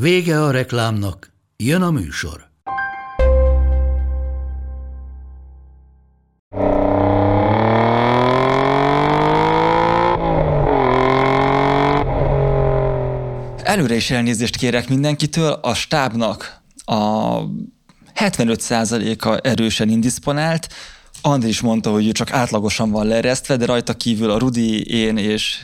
Vége a reklámnak, jön a műsor. Előre is elnézést kérek mindenkitől, a stábnak a 75%-a erősen indisponált, Andri is mondta, hogy ő csak átlagosan van leeresztve, de rajta kívül a Rudi, én és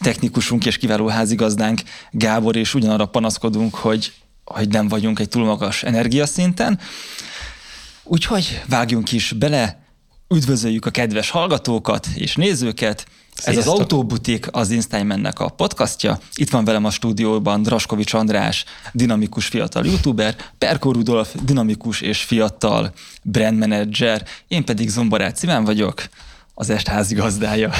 technikusunk és kiváló házigazdánk Gábor és ugyanarra panaszkodunk, hogy, hogy nem vagyunk egy túl magas energiaszinten. Úgyhogy vágjunk is bele, üdvözöljük a kedves hallgatókat és nézőket, ez az Autóbutik, az Instagramnek a podcastja. Itt van velem a stúdióban Draskovics András, dinamikus fiatal youtuber, Perko Rudolf, dinamikus és fiatal brand manager, én pedig Zomborát Szimán vagyok, az est házigazdája.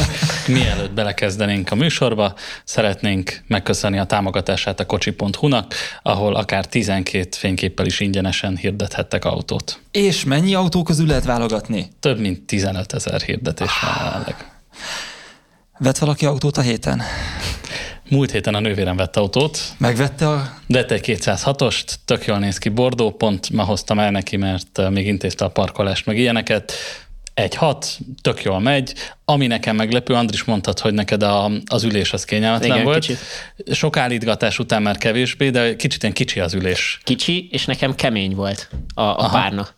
Mielőtt belekezdenénk a műsorba, szeretnénk megköszönni a támogatását a kocsi.hu-nak, ahol akár 12 fényképpel is ingyenesen hirdethettek autót. És mennyi autó közül lehet válogatni? Több mint 15 ezer hirdetés van jelenleg. Vett valaki autót a héten? Múlt héten a nővérem vett autót. Megvette a... Vett egy 206-ost, tök jól néz ki, Bordó, pont ma hoztam el neki, mert még intézte a parkolást, meg ilyeneket. Egy hat, tök jól megy. Ami nekem meglepő, Andris mondtad, hogy neked a, az ülés az kényelmetlen Igen, volt. kicsit. Sok állítgatás után már kevésbé, de kicsit ilyen kicsi az ülés. Kicsi, és nekem kemény volt a, a Aha. párna.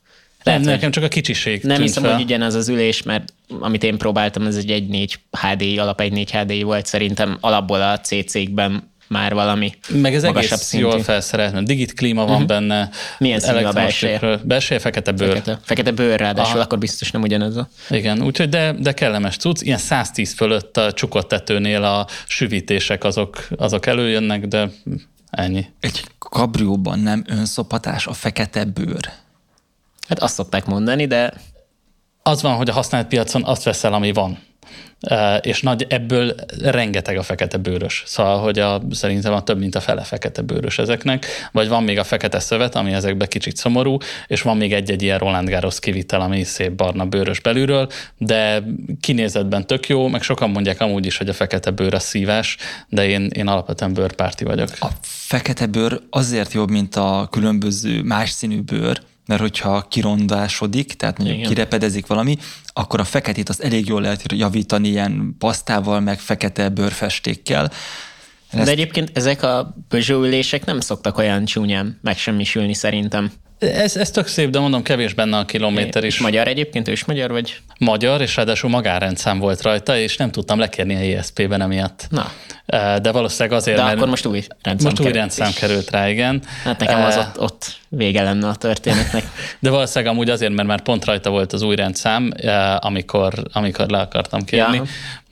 Nem, hogy nekem csak a kicsiség nem hiszem, fel. hogy ugyanaz az ülés, mert amit én próbáltam, ez egy 1.4 HDI, alap 1.4 HDI volt, szerintem alapból a C-cégben már valami Meg ez egész szintű. jól felszerelt, mert digit klíma van uh-huh. benne. Milyen színű a. Belseje fekete bőr. Fekete, fekete bőr ráadásul, Aha. akkor biztos nem ugyanaz a... Igen, úgyhogy de, de kellemes cucc. Ilyen 110 fölött a csukott tetőnél a süvítések azok, azok előjönnek, de ennyi. Egy kabrióban nem önszopatás a fekete bőr. Hát azt szokták mondani, de Az van, hogy a használt piacon azt veszel, ami van. És nagy, ebből rengeteg a fekete bőrös. Szóval, hogy a, szerintem a több, mint a fele fekete bőrös ezeknek. Vagy van még a fekete szövet, ami ezekben kicsit szomorú, és van még egy-egy ilyen Roland Garros kivitel, ami szép barna bőrös belülről, de kinézetben tök jó, meg sokan mondják amúgy is, hogy a fekete bőr a szívás, de én, én alapvetően bőrpárti vagyok. A fekete bőr azért jobb, mint a különböző más színű bőr, mert hogyha kirondásodik, tehát mondjuk Igen. kirepedezik valami, akkor a feketét azt elég jól lehet javítani ilyen pasztával, meg fekete bőrfestékkel. De egyébként ezek a Peugeot ülések nem szoktak olyan csúnyán megsemmisülni szerintem. Ez, ez tök szép, de mondom, kevés benne a kilométer És is. magyar egyébként, ő is magyar vagy? magyar, és ráadásul magánrendszám volt rajta, és nem tudtam lekérni a ESP-ben emiatt. Na. Eh, De valószínűleg azért, De mert akkor most új rendszám most új került rendszám került rá, igen. Hát nekem az Eh, ott, ott vége lenne a történetnek. De valószínűleg amúgy azért, mert már pont rajta volt az új rendszám, eh, amikor, amikor le akartam kérni, Ja.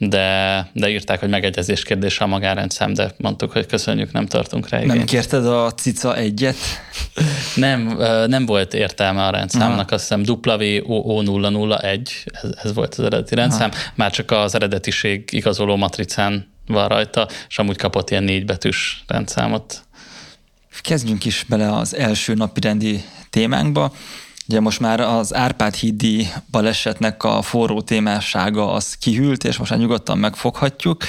de, de írták, hogy megegyezés kérdése a magánrendszám, de mondtuk, hogy köszönjük, nem tartunk rá Nem igényt. kérted a cica egyet? Nem, ö, nem volt értelme a rendszámnak, azt hiszem WOO001, ez, ez volt az eredeti rendszám, már csak az eredetiség igazoló matricán van rajta, és amúgy kapott ilyen négybetűs rendszámot. Kezdjünk is bele az első napirendi témánkba. Ugye most már az Árpád hídi balesetnek a forró témássága az kihűlt, és most már nyugodtan megfoghatjuk.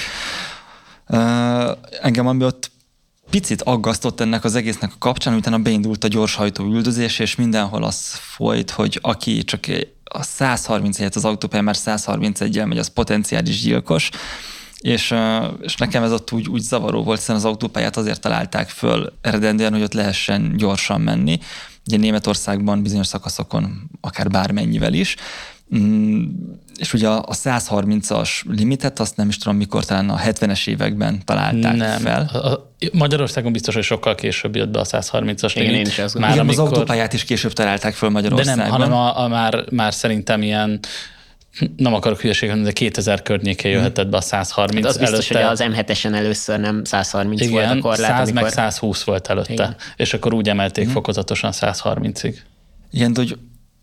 Engem ami ott picit aggasztott ennek az egésznek a kapcsán, utána beindult a gyorshajtó üldözés, és mindenhol az folyt, hogy aki csak a 130 helyett az autópályán már 131-el megy, az potenciális gyilkos. És, és nekem ez ott úgy, úgy zavaró volt, hiszen az autópályát azért találták föl eredendően, hogy ott lehessen gyorsan menni. Ugye Németországban bizonyos szakaszokon akár bármennyivel is. Mm, És ugye a a 130-as limitet, azt nem is tudom mikor, talán a 70-es években találták Nem. fel. A- Magyarországon biztos, hogy sokkal később jött be a 130-as Igen, limit. én is azt Már Igen, az amikor, autópályát is később találták föl De Magyarországon. nem, hanem a, a már, már szerintem ilyen nem akarok hülyeséget de 2000 környékén jöhetett be a 130 hát az biztos, előtte. hogy az M7-esen először nem 130 Igen, volt a korlát. 100 amikor... meg 120 volt előtte, Igen. és akkor úgy emelték hmm. fokozatosan 130-ig. Igen, de hogy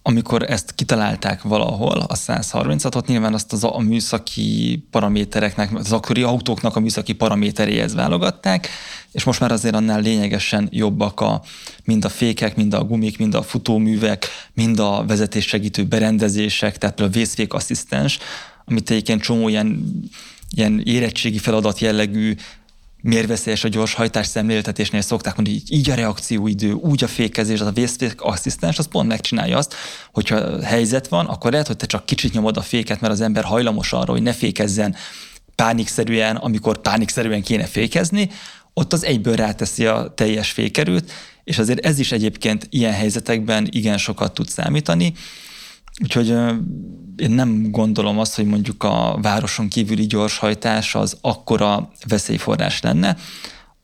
amikor ezt kitalálták valahol, a 130-at, ott nyilván azt az a műszaki paramétereknek, az akkori autóknak a műszaki paraméteréhez válogatták, és most már azért annál lényegesen jobbak a, mind a fékek, mind a gumik, mind a futóművek, mind a vezetéssegítő berendezések, tehát például a vészfékasszisztens, amit egyébként csomó ilyen, ilyen érettségi feladat jellegű mérveszélyes a gyors hajtás szemléltetésnél szokták mondani, hogy így a reakcióidő, úgy a fékezés, az a vészfék asszisztens, az pont megcsinálja azt, hogyha helyzet van, akkor lehet, hogy te csak kicsit nyomod a féket, mert az ember hajlamos arra, hogy ne fékezzen pánikszerűen, amikor pánikszerűen kéne fékezni, ott az egyből ráteszi a teljes fékerőt, és azért ez is egyébként ilyen helyzetekben igen sokat tud számítani. Úgyhogy én nem gondolom azt, hogy mondjuk a városon kívüli gyorshajtás az akkora veszélyforrás lenne.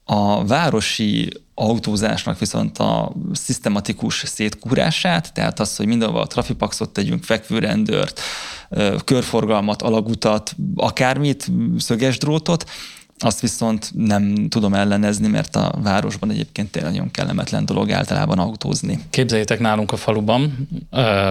A városi autózásnak viszont a szisztematikus szétkúrását, tehát az, hogy mindenhol a trafipaxot tegyünk, fekvőrendőrt, körforgalmat, alagutat, akármit, szöges drótot, azt viszont nem tudom ellenezni, mert a városban egyébként tényleg nagyon kellemetlen dolog általában autózni. Képzeljétek nálunk a faluban,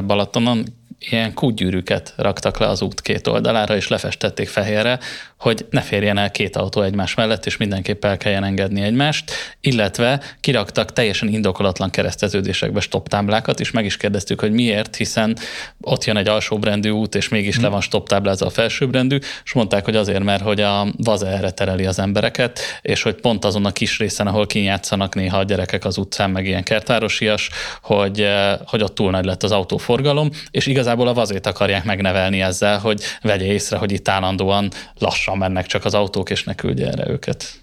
Balatonon, ilyen kútgyűrűket raktak le az út két oldalára, és lefestették fehérre, hogy ne férjen el két autó egymás mellett, és mindenképp el kelljen engedni egymást, illetve kiraktak teljesen indokolatlan kereszteződésekbe stop táblákat, és meg is kérdeztük, hogy miért, hiszen ott jön egy alsóbrendű út, és mégis hmm. le van stop táblázva a felsőbrendű, és mondták, hogy azért, mert hogy a vaza erre tereli az embereket, és hogy pont azon a kis részen, ahol kinyátszanak néha a gyerekek az utcán, meg ilyen kertvárosias, hogy, eh, hogy ott túl nagy lett az autóforgalom, és igazából a vazét akarják megnevelni ezzel, hogy vegye észre, hogy itt állandóan lassan lassan mennek csak az autók, és ne küldje erre őket.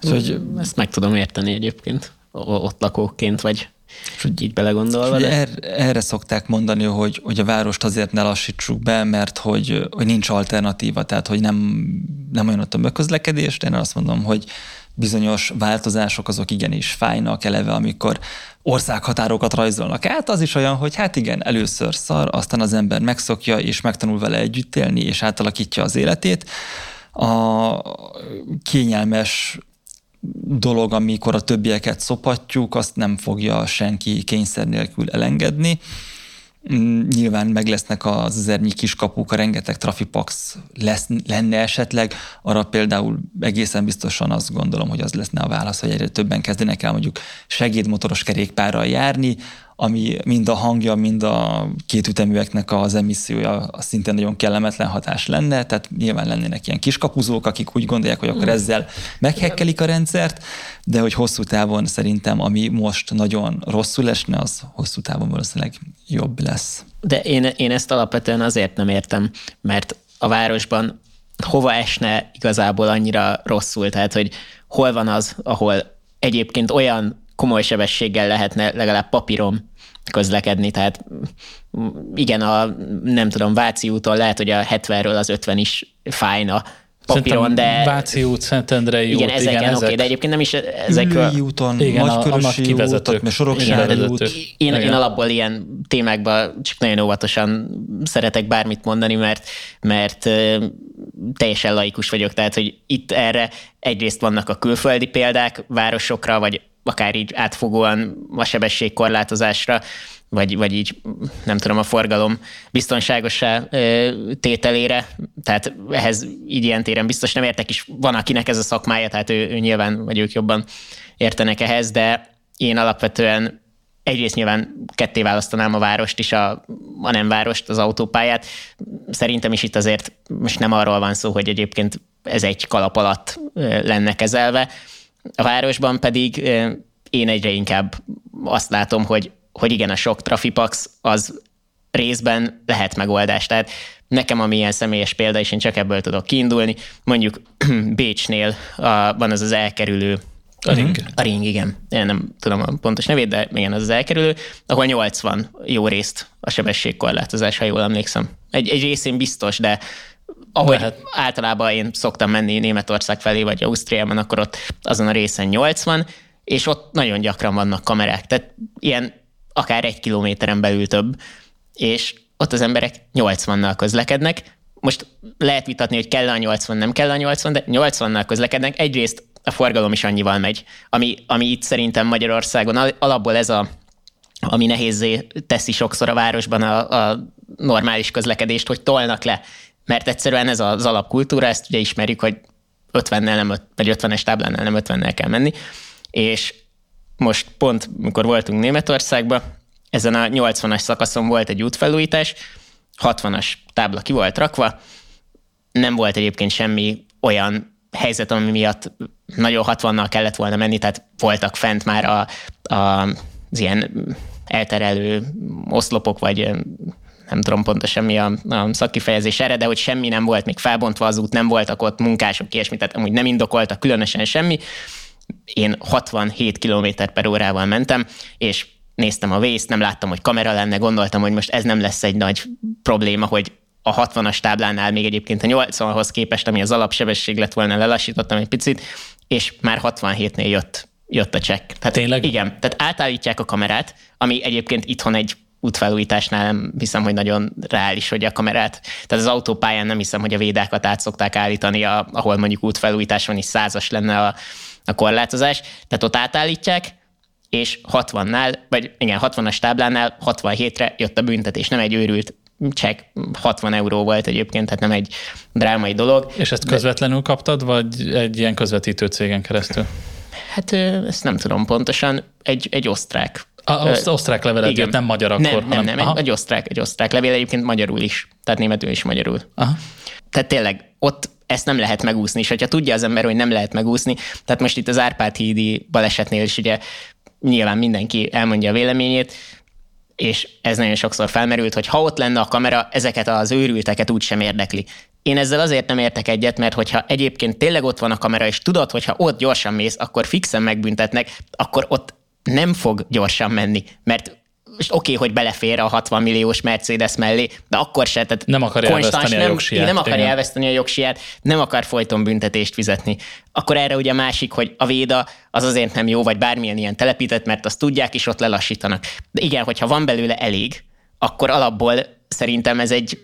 Szóval, hogy ezt meg tudom érteni egyébként, ott lakóként, vagy és úgy így belegondolva. De... Erre, erre szokták mondani, hogy, hogy a várost azért ne lassítsuk be, mert hogy, hogy nincs alternatíva, tehát hogy nem, nem olyan ott a közlekedés, de én azt mondom, hogy bizonyos változások azok igenis fájnak eleve, amikor országhatárokat rajzolnak át, az is olyan, hogy hát igen, először szar, aztán az ember megszokja, és megtanul vele együtt élni, és átalakítja az életét a kényelmes dolog, amikor a többieket szopatjuk, azt nem fogja senki kényszer nélkül elengedni. Mm, nyilván meg lesznek az ezernyi kiskapuk, a rengeteg trafipax lesz, lenne esetleg, arra például egészen biztosan azt gondolom, hogy az leszne a válasz, hogy egyre többen kezdenek el mondjuk segédmotoros kerékpárral járni, ami mind a hangja, mind a két üteműeknek az emissziója az szintén nagyon kellemetlen hatás lenne, tehát nyilván lennének ilyen kiskapuzók, akik úgy gondolják, hogy akkor ezzel meghekkelik a rendszert, de hogy hosszú távon szerintem, ami most nagyon rosszul esne, az hosszú távon valószínűleg jobb lesz. De én, én ezt alapvetően azért nem értem, mert a városban hova esne igazából annyira rosszul, tehát hogy hol van az, ahol egyébként olyan komoly sebességgel lehetne legalább papírom közlekedni, tehát igen, a nem tudom, Váci úton lehet, hogy a 70-ről az 50 is fájna, papíron, de... Váci út, Szentendrei igen, út, ezeken, igen, oké, ezek... de egyébként nem is ezekről... Ülői úton, igen, Nagykörösi a, a úton, Soroksári út. Én, igen. én alapból ilyen témákban csak nagyon óvatosan szeretek bármit mondani, mert, mert teljesen laikus vagyok, tehát hogy itt erre egyrészt vannak a külföldi példák városokra, vagy akár így átfogóan a sebességkorlátozásra, vagy, vagy így nem tudom, a forgalom biztonságosá tételére, tehát ehhez így ilyen téren biztos nem értek is, van akinek ez a szakmája, tehát ő, ő nyilván, vagy ők jobban értenek ehhez, de én alapvetően egyrészt nyilván ketté választanám a várost is, a, a nem várost, az autópályát. Szerintem is itt azért most nem arról van szó, hogy egyébként ez egy kalap alatt lenne kezelve, a városban pedig én egyre inkább azt látom, hogy, hogy igen, a sok trafipax az részben lehet megoldás. Tehát nekem, ami ilyen személyes példa, és én csak ebből tudok kiindulni, mondjuk Bécsnél a, van az az elkerülő a ring. A ring, igen. Én nem tudom a pontos nevét, de igen, az az elkerülő, ahol 80 jó részt a sebességkorlátozás, ha jól emlékszem. Egy, egy részén biztos, de ahogy Lehet. általában én szoktam menni Németország felé, vagy Ausztriában, akkor ott azon a részen 80, és ott nagyon gyakran vannak kamerák, tehát ilyen akár egy kilométeren belül több, és ott az emberek 80-nal közlekednek, most lehet vitatni, hogy kell a 80, nem kell a 80, de 80-nal közlekednek. Egyrészt a forgalom is annyival megy, ami, ami itt szerintem Magyarországon alapból ez a ami nehézé teszi sokszor a városban a, a normális közlekedést, hogy tolnak le. Mert egyszerűen ez az alapkultúra, ezt ugye ismerjük, hogy 50-nel nem, vagy 50-es táblánál nem 50-nel kell menni. És most pont, mikor voltunk Németországban, ezen a 80-as szakaszon volt egy útfelújítás, 60-as tábla ki volt rakva, nem volt egyébként semmi olyan helyzet, ami miatt nagyon 60-nal kellett volna menni, tehát voltak fent már a, a, az ilyen elterelő oszlopok, vagy nem tudom pontosan mi a, a szakkifejezés erre, de hogy semmi nem volt még felbontva az út, nem voltak ott munkások, ilyesmi, tehát amúgy nem indokoltak különösen semmi. Én 67 km per órával mentem, és néztem a vészt, nem láttam, hogy kamera lenne, gondoltam, hogy most ez nem lesz egy nagy probléma, hogy a 60-as táblánál még egyébként a 80-hoz képest, ami az alapsebesség lett volna, lelassítottam egy picit, és már 67-nél jött, jött a csekk. Tehát, Tényleg? Igen, tehát átállítják a kamerát, ami egyébként itthon egy útfelújításnál nem hiszem, hogy nagyon reális, hogy a kamerát, tehát az autópályán nem hiszem, hogy a védákat át szokták állítani, a, ahol mondjuk útfelújítás van, és százas lenne a, a korlátozás. Tehát ott átállítják, és 60-nál, vagy igen, 60-as táblánál 67-re jött a büntetés, nem egy őrült csekk, 60 euró volt egyébként, tehát nem egy drámai dolog. És ezt közvetlenül kaptad, vagy egy ilyen közvetítő cégen keresztül? Hát ezt nem tudom pontosan, egy, egy osztrák. A, az osztrák levelet igen. jött, nem magyar akkor. Nem, nem, nem, egy, egy, osztrák, egy osztrák levél, egyébként magyarul is, tehát németül is magyarul. Aha. Tehát tényleg ott ezt nem lehet megúszni, és hogyha tudja az ember, hogy nem lehet megúszni, tehát most itt az Árpád hídi balesetnél is ugye nyilván mindenki elmondja a véleményét, és ez nagyon sokszor felmerült, hogy ha ott lenne a kamera, ezeket az őrülteket úgy sem érdekli. Én ezzel azért nem értek egyet, mert hogyha egyébként tényleg ott van a kamera, és tudod, hogyha ott gyorsan mész, akkor fixen megbüntetnek, akkor ott nem fog gyorsan menni, mert most oké, okay, hogy belefér a 60 milliós Mercedes mellé, de akkor se. Tehát nem akarja elveszteni nem, a jogsiát. Nem akarja igen. elveszteni a jogsiát, nem akar folyton büntetést fizetni. Akkor erre ugye a másik, hogy a véda az azért nem jó, vagy bármilyen ilyen telepített, mert azt tudják, és ott lelassítanak. De igen, hogyha van belőle elég, akkor alapból szerintem ez egy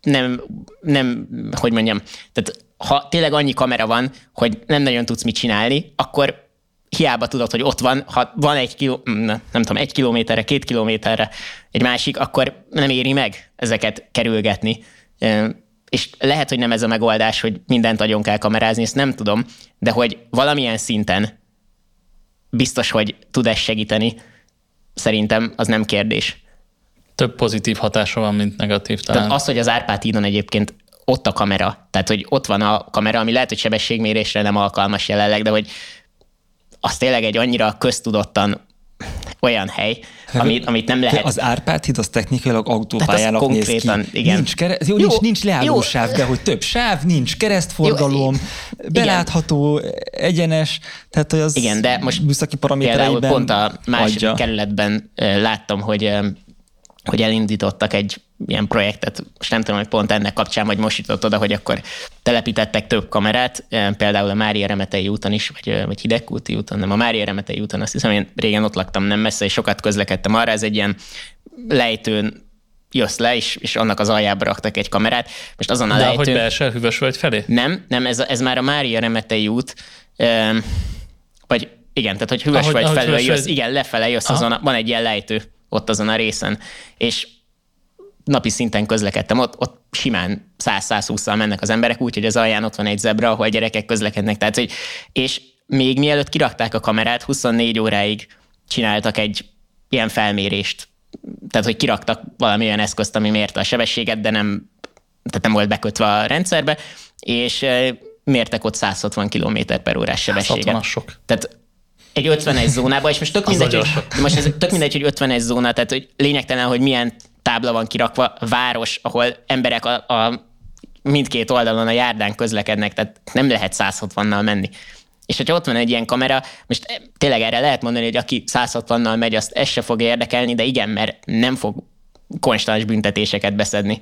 nem, nem, hogy mondjam, tehát ha tényleg annyi kamera van, hogy nem nagyon tudsz mit csinálni, akkor hiába tudod, hogy ott van, ha van egy kiló, nem tudom, egy kilométerre, két kilométerre egy másik, akkor nem éri meg ezeket kerülgetni. És lehet, hogy nem ez a megoldás, hogy mindent agyon kell kamerázni, ezt nem tudom, de hogy valamilyen szinten biztos, hogy tud ez segíteni, szerintem az nem kérdés. Több pozitív hatása van, mint negatív talán. Tehát az, hogy az Árpád hídon egyébként ott a kamera, tehát hogy ott van a kamera, ami lehet, hogy sebességmérésre nem alkalmas jelenleg, de hogy az tényleg egy annyira köztudottan olyan hely, amit, amit nem lehet. Az Árpád híd az technikailag autópályának az néz ki. Igen. Nincs, kere... jó, jó, nincs, nincs leálló sáv, de hogy több sáv, nincs keresztforgalom, jó, belátható, igen. egyenes, tehát hogy az igen, de most műszaki paramétereiben pont a másik adja. kerületben láttam, hogy hogy elindítottak egy ilyen projektet, most nem tudom, hogy pont ennek kapcsán, vagy most jutott oda, hogy akkor telepítettek több kamerát, eh, például a Mária Remetei úton is, vagy, eh, vagy Hidegkúti úton, nem, a Mária Remetei úton, azt hiszem, én régen ott laktam nem messze, és sokat közlekedtem arra, ez egy ilyen lejtőn jössz le, és, és annak az aljába raktak egy kamerát. Most azon a De lejtőn... hogy beesel vagy felé? Nem, nem, ez, ez már a Mária Remetei út, eh, vagy igen, tehát hogy hüves ahogy, vagy felől jössz, vagy... igen, lefele jössz, azon, van egy ilyen lejtő ott azon a részen, és napi szinten közlekedtem, ott, ott simán 100-120-szal mennek az emberek, úgyhogy az alján ott van egy zebra, ahol gyerekek közlekednek. Tehát, hogy, és még mielőtt kirakták a kamerát, 24 óráig csináltak egy ilyen felmérést. Tehát, hogy kiraktak valami olyan eszközt, ami mérte a sebességet, de nem, tehát nem volt bekötve a rendszerbe, és mértek ott 160 km per órás sebességet. 160 sok. Tehát egy 51 zónába, és most tök mindegy, hogy, most ez tök mindegy, hogy 51 zóna, tehát hogy lényegtelen, hogy milyen tábla van kirakva, város, ahol emberek a, a mindkét oldalon a járdán közlekednek, tehát nem lehet 160-nal menni. És hogyha ott van egy ilyen kamera, most tényleg erre lehet mondani, hogy aki 160-nal megy, azt ez se fog érdekelni, de igen, mert nem fog konstans büntetéseket beszedni.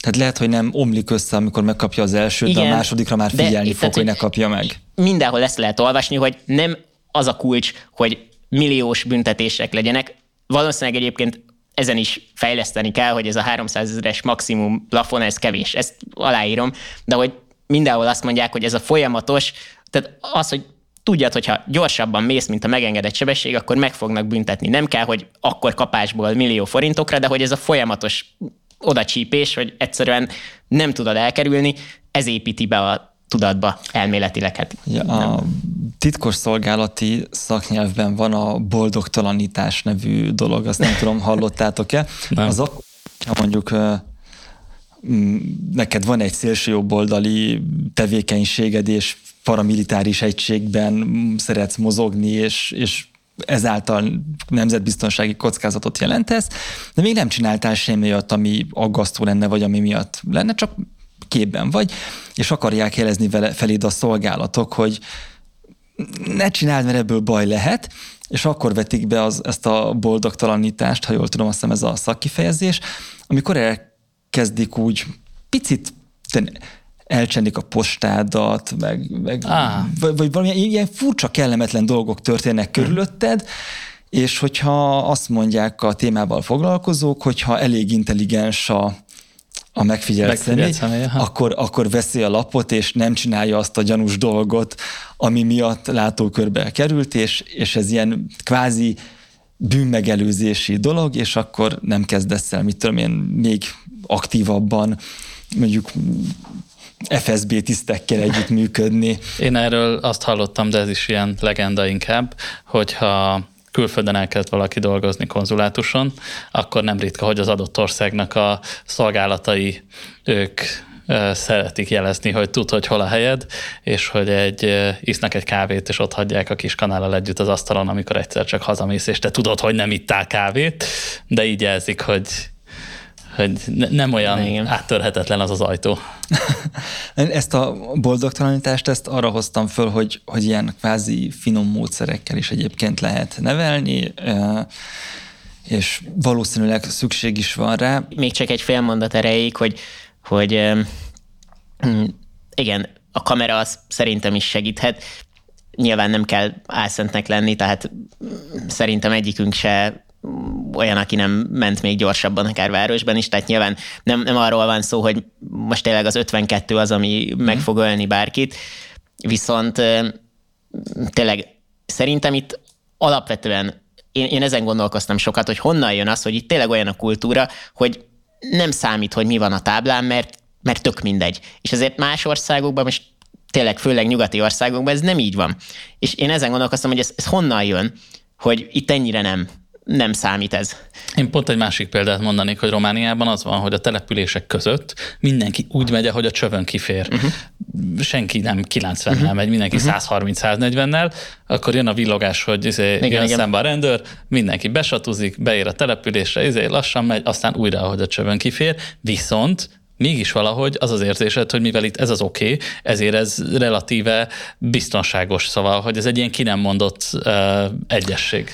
Tehát lehet, hogy nem omlik össze, amikor megkapja az elsőt, Igen, de a másodikra már figyelni de, fog, tehát, hogy ne kapja meg. Mindenhol ezt lehet olvasni, hogy nem az a kulcs, hogy milliós büntetések legyenek. Valószínűleg egyébként ezen is fejleszteni kell, hogy ez a 300 ezeres maximum plafon, ez kevés. Ezt aláírom, de hogy mindenhol azt mondják, hogy ez a folyamatos, tehát az, hogy tudjad, hogyha gyorsabban mész, mint a megengedett sebesség, akkor meg fognak büntetni. Nem kell, hogy akkor kapásból millió forintokra, de hogy ez a folyamatos odacsípés, hogy egyszerűen nem tudod elkerülni, ez építi be a tudatba elméletileg. Hát ja, a titkos szolgálati szaknyelvben van a boldogtalanítás nevű dolog, azt nem tudom, hallottátok-e? Nem. Az akkor, ha mondjuk neked van egy szélsőjobboldali tevékenységed, és paramilitáris egységben szeretsz mozogni, és, és ezáltal nemzetbiztonsági kockázatot jelentesz, de még nem csináltál semmi olyat, ami aggasztó lenne, vagy ami miatt lenne, csak képben vagy, és akarják jelezni vele, feléd a szolgálatok, hogy ne csináld, mert ebből baj lehet, és akkor vetik be az, ezt a boldogtalanítást, ha jól tudom, azt hiszem ez a szakkifejezés, amikor elkezdik úgy picit elcsendik a postádat, meg, meg ah. vagy, vagy valami ilyen furcsa, kellemetlen dolgok történnek körülötted, és hogyha azt mondják a témával foglalkozók, hogyha elég intelligens a, a megfigyelt, személy, személy akkor, akkor veszi a lapot, és nem csinálja azt a gyanús dolgot, ami miatt látókörbe került, és, és ez ilyen kvázi bűnmegelőzési dolog, és akkor nem kezdesz el, mit tudom én, még aktívabban mondjuk FSB tisztekkel együtt működni. Én erről azt hallottam, de ez is ilyen legenda inkább, hogyha külföldön elkezd valaki dolgozni konzulátuson, akkor nem ritka, hogy az adott országnak a szolgálatai ők szeretik jelezni, hogy tud, hogy hol a helyed, és hogy egy, isznak egy kávét, és ott hagyják a kis kanállal együtt az asztalon, amikor egyszer csak hazamész, és te tudod, hogy nem ittál kávét, de így jelzik, hogy hogy nem olyan Igen. áttörhetetlen az az ajtó. ezt a boldogtalanítást, ezt arra hoztam föl, hogy, hogy ilyen kvázi finom módszerekkel is egyébként lehet nevelni, és valószínűleg szükség is van rá. Még csak egy fél mondat erejéig, hogy, hogy mm, igen, a kamera az szerintem is segíthet. Nyilván nem kell álszentnek lenni, tehát szerintem egyikünk se olyan, aki nem ment még gyorsabban akár városban is, tehát nyilván nem, nem arról van szó, hogy most tényleg az 52 az, ami mm. meg fog ölni bárkit, viszont tényleg szerintem itt alapvetően én, én ezen gondolkoztam sokat, hogy honnan jön az, hogy itt tényleg olyan a kultúra, hogy nem számít, hogy mi van a táblán, mert, mert tök mindegy. És ezért más országokban, most tényleg főleg nyugati országokban ez nem így van. És én ezen gondolkoztam, hogy ez, ez honnan jön, hogy itt ennyire nem nem számít ez. Én pont egy másik példát mondanék, hogy Romániában az van, hogy a települések között mindenki úgy megy, hogy a csövön kifér. Uh-huh. Senki nem 90-nel uh-huh. megy, mindenki uh-huh. 130-140-nel, akkor jön a villogás, hogy izé, igen, jön igen. szembe a rendőr, mindenki besatuzik, beér a településre, izé, lassan megy, aztán újra, ahogy a csövön kifér, viszont mégis valahogy az az érzésed, hogy mivel itt ez az oké, okay, ezért ez relatíve biztonságos, szóval, hogy ez egy ilyen ki nem mondott uh, egyesség.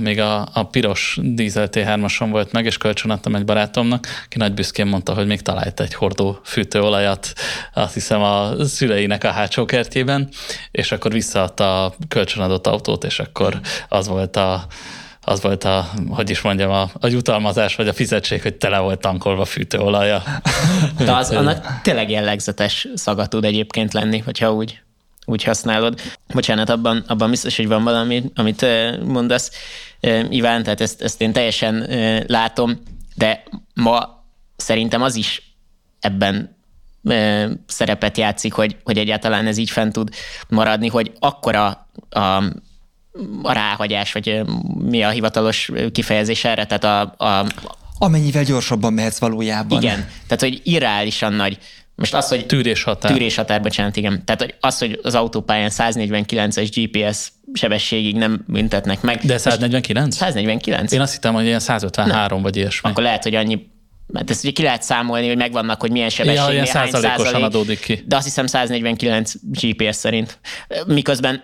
Még a, a piros dízel T3-ason volt meg, és kölcsönadtam egy barátomnak, aki nagy büszkén mondta, hogy még talált egy hordó fűtőolajat, azt hiszem a szüleinek a hátsó kertjében, és akkor visszaadta a kölcsönadott autót, és akkor az volt a az volt a, hogy is mondjam, a, a jutalmazás, vagy a fizetség, hogy tele volt tankolva fűtőolaja. De az annak tényleg jellegzetes szaga tud egyébként lenni, hogyha úgy, úgy használod. Bocsánat, abban, abban biztos, hogy van valami, amit mondasz, Iván, tehát ezt, ezt én teljesen látom, de ma szerintem az is ebben szerepet játszik, hogy, hogy egyáltalán ez így fent tud maradni, hogy akkora a a ráhagyás, vagy mi a hivatalos kifejezés erre, tehát a, a Amennyivel gyorsabban mehetsz valójában. Igen, tehát hogy irreálisan nagy. Most az, hogy... Tűrés határ. Tűrés határ, bocsánat, igen. Tehát hogy az, hogy az autópályán 149-es GPS sebességig nem büntetnek meg. De 149? 149. Én azt hittem, hogy ilyen 153 nem. vagy ilyesmi. Akkor lehet, hogy annyi mert ezt ugye ki lehet számolni, hogy megvannak, hogy milyen sebesség, ja, ilyen százalékosan adódik ki. De azt hiszem 149 GPS szerint. Miközben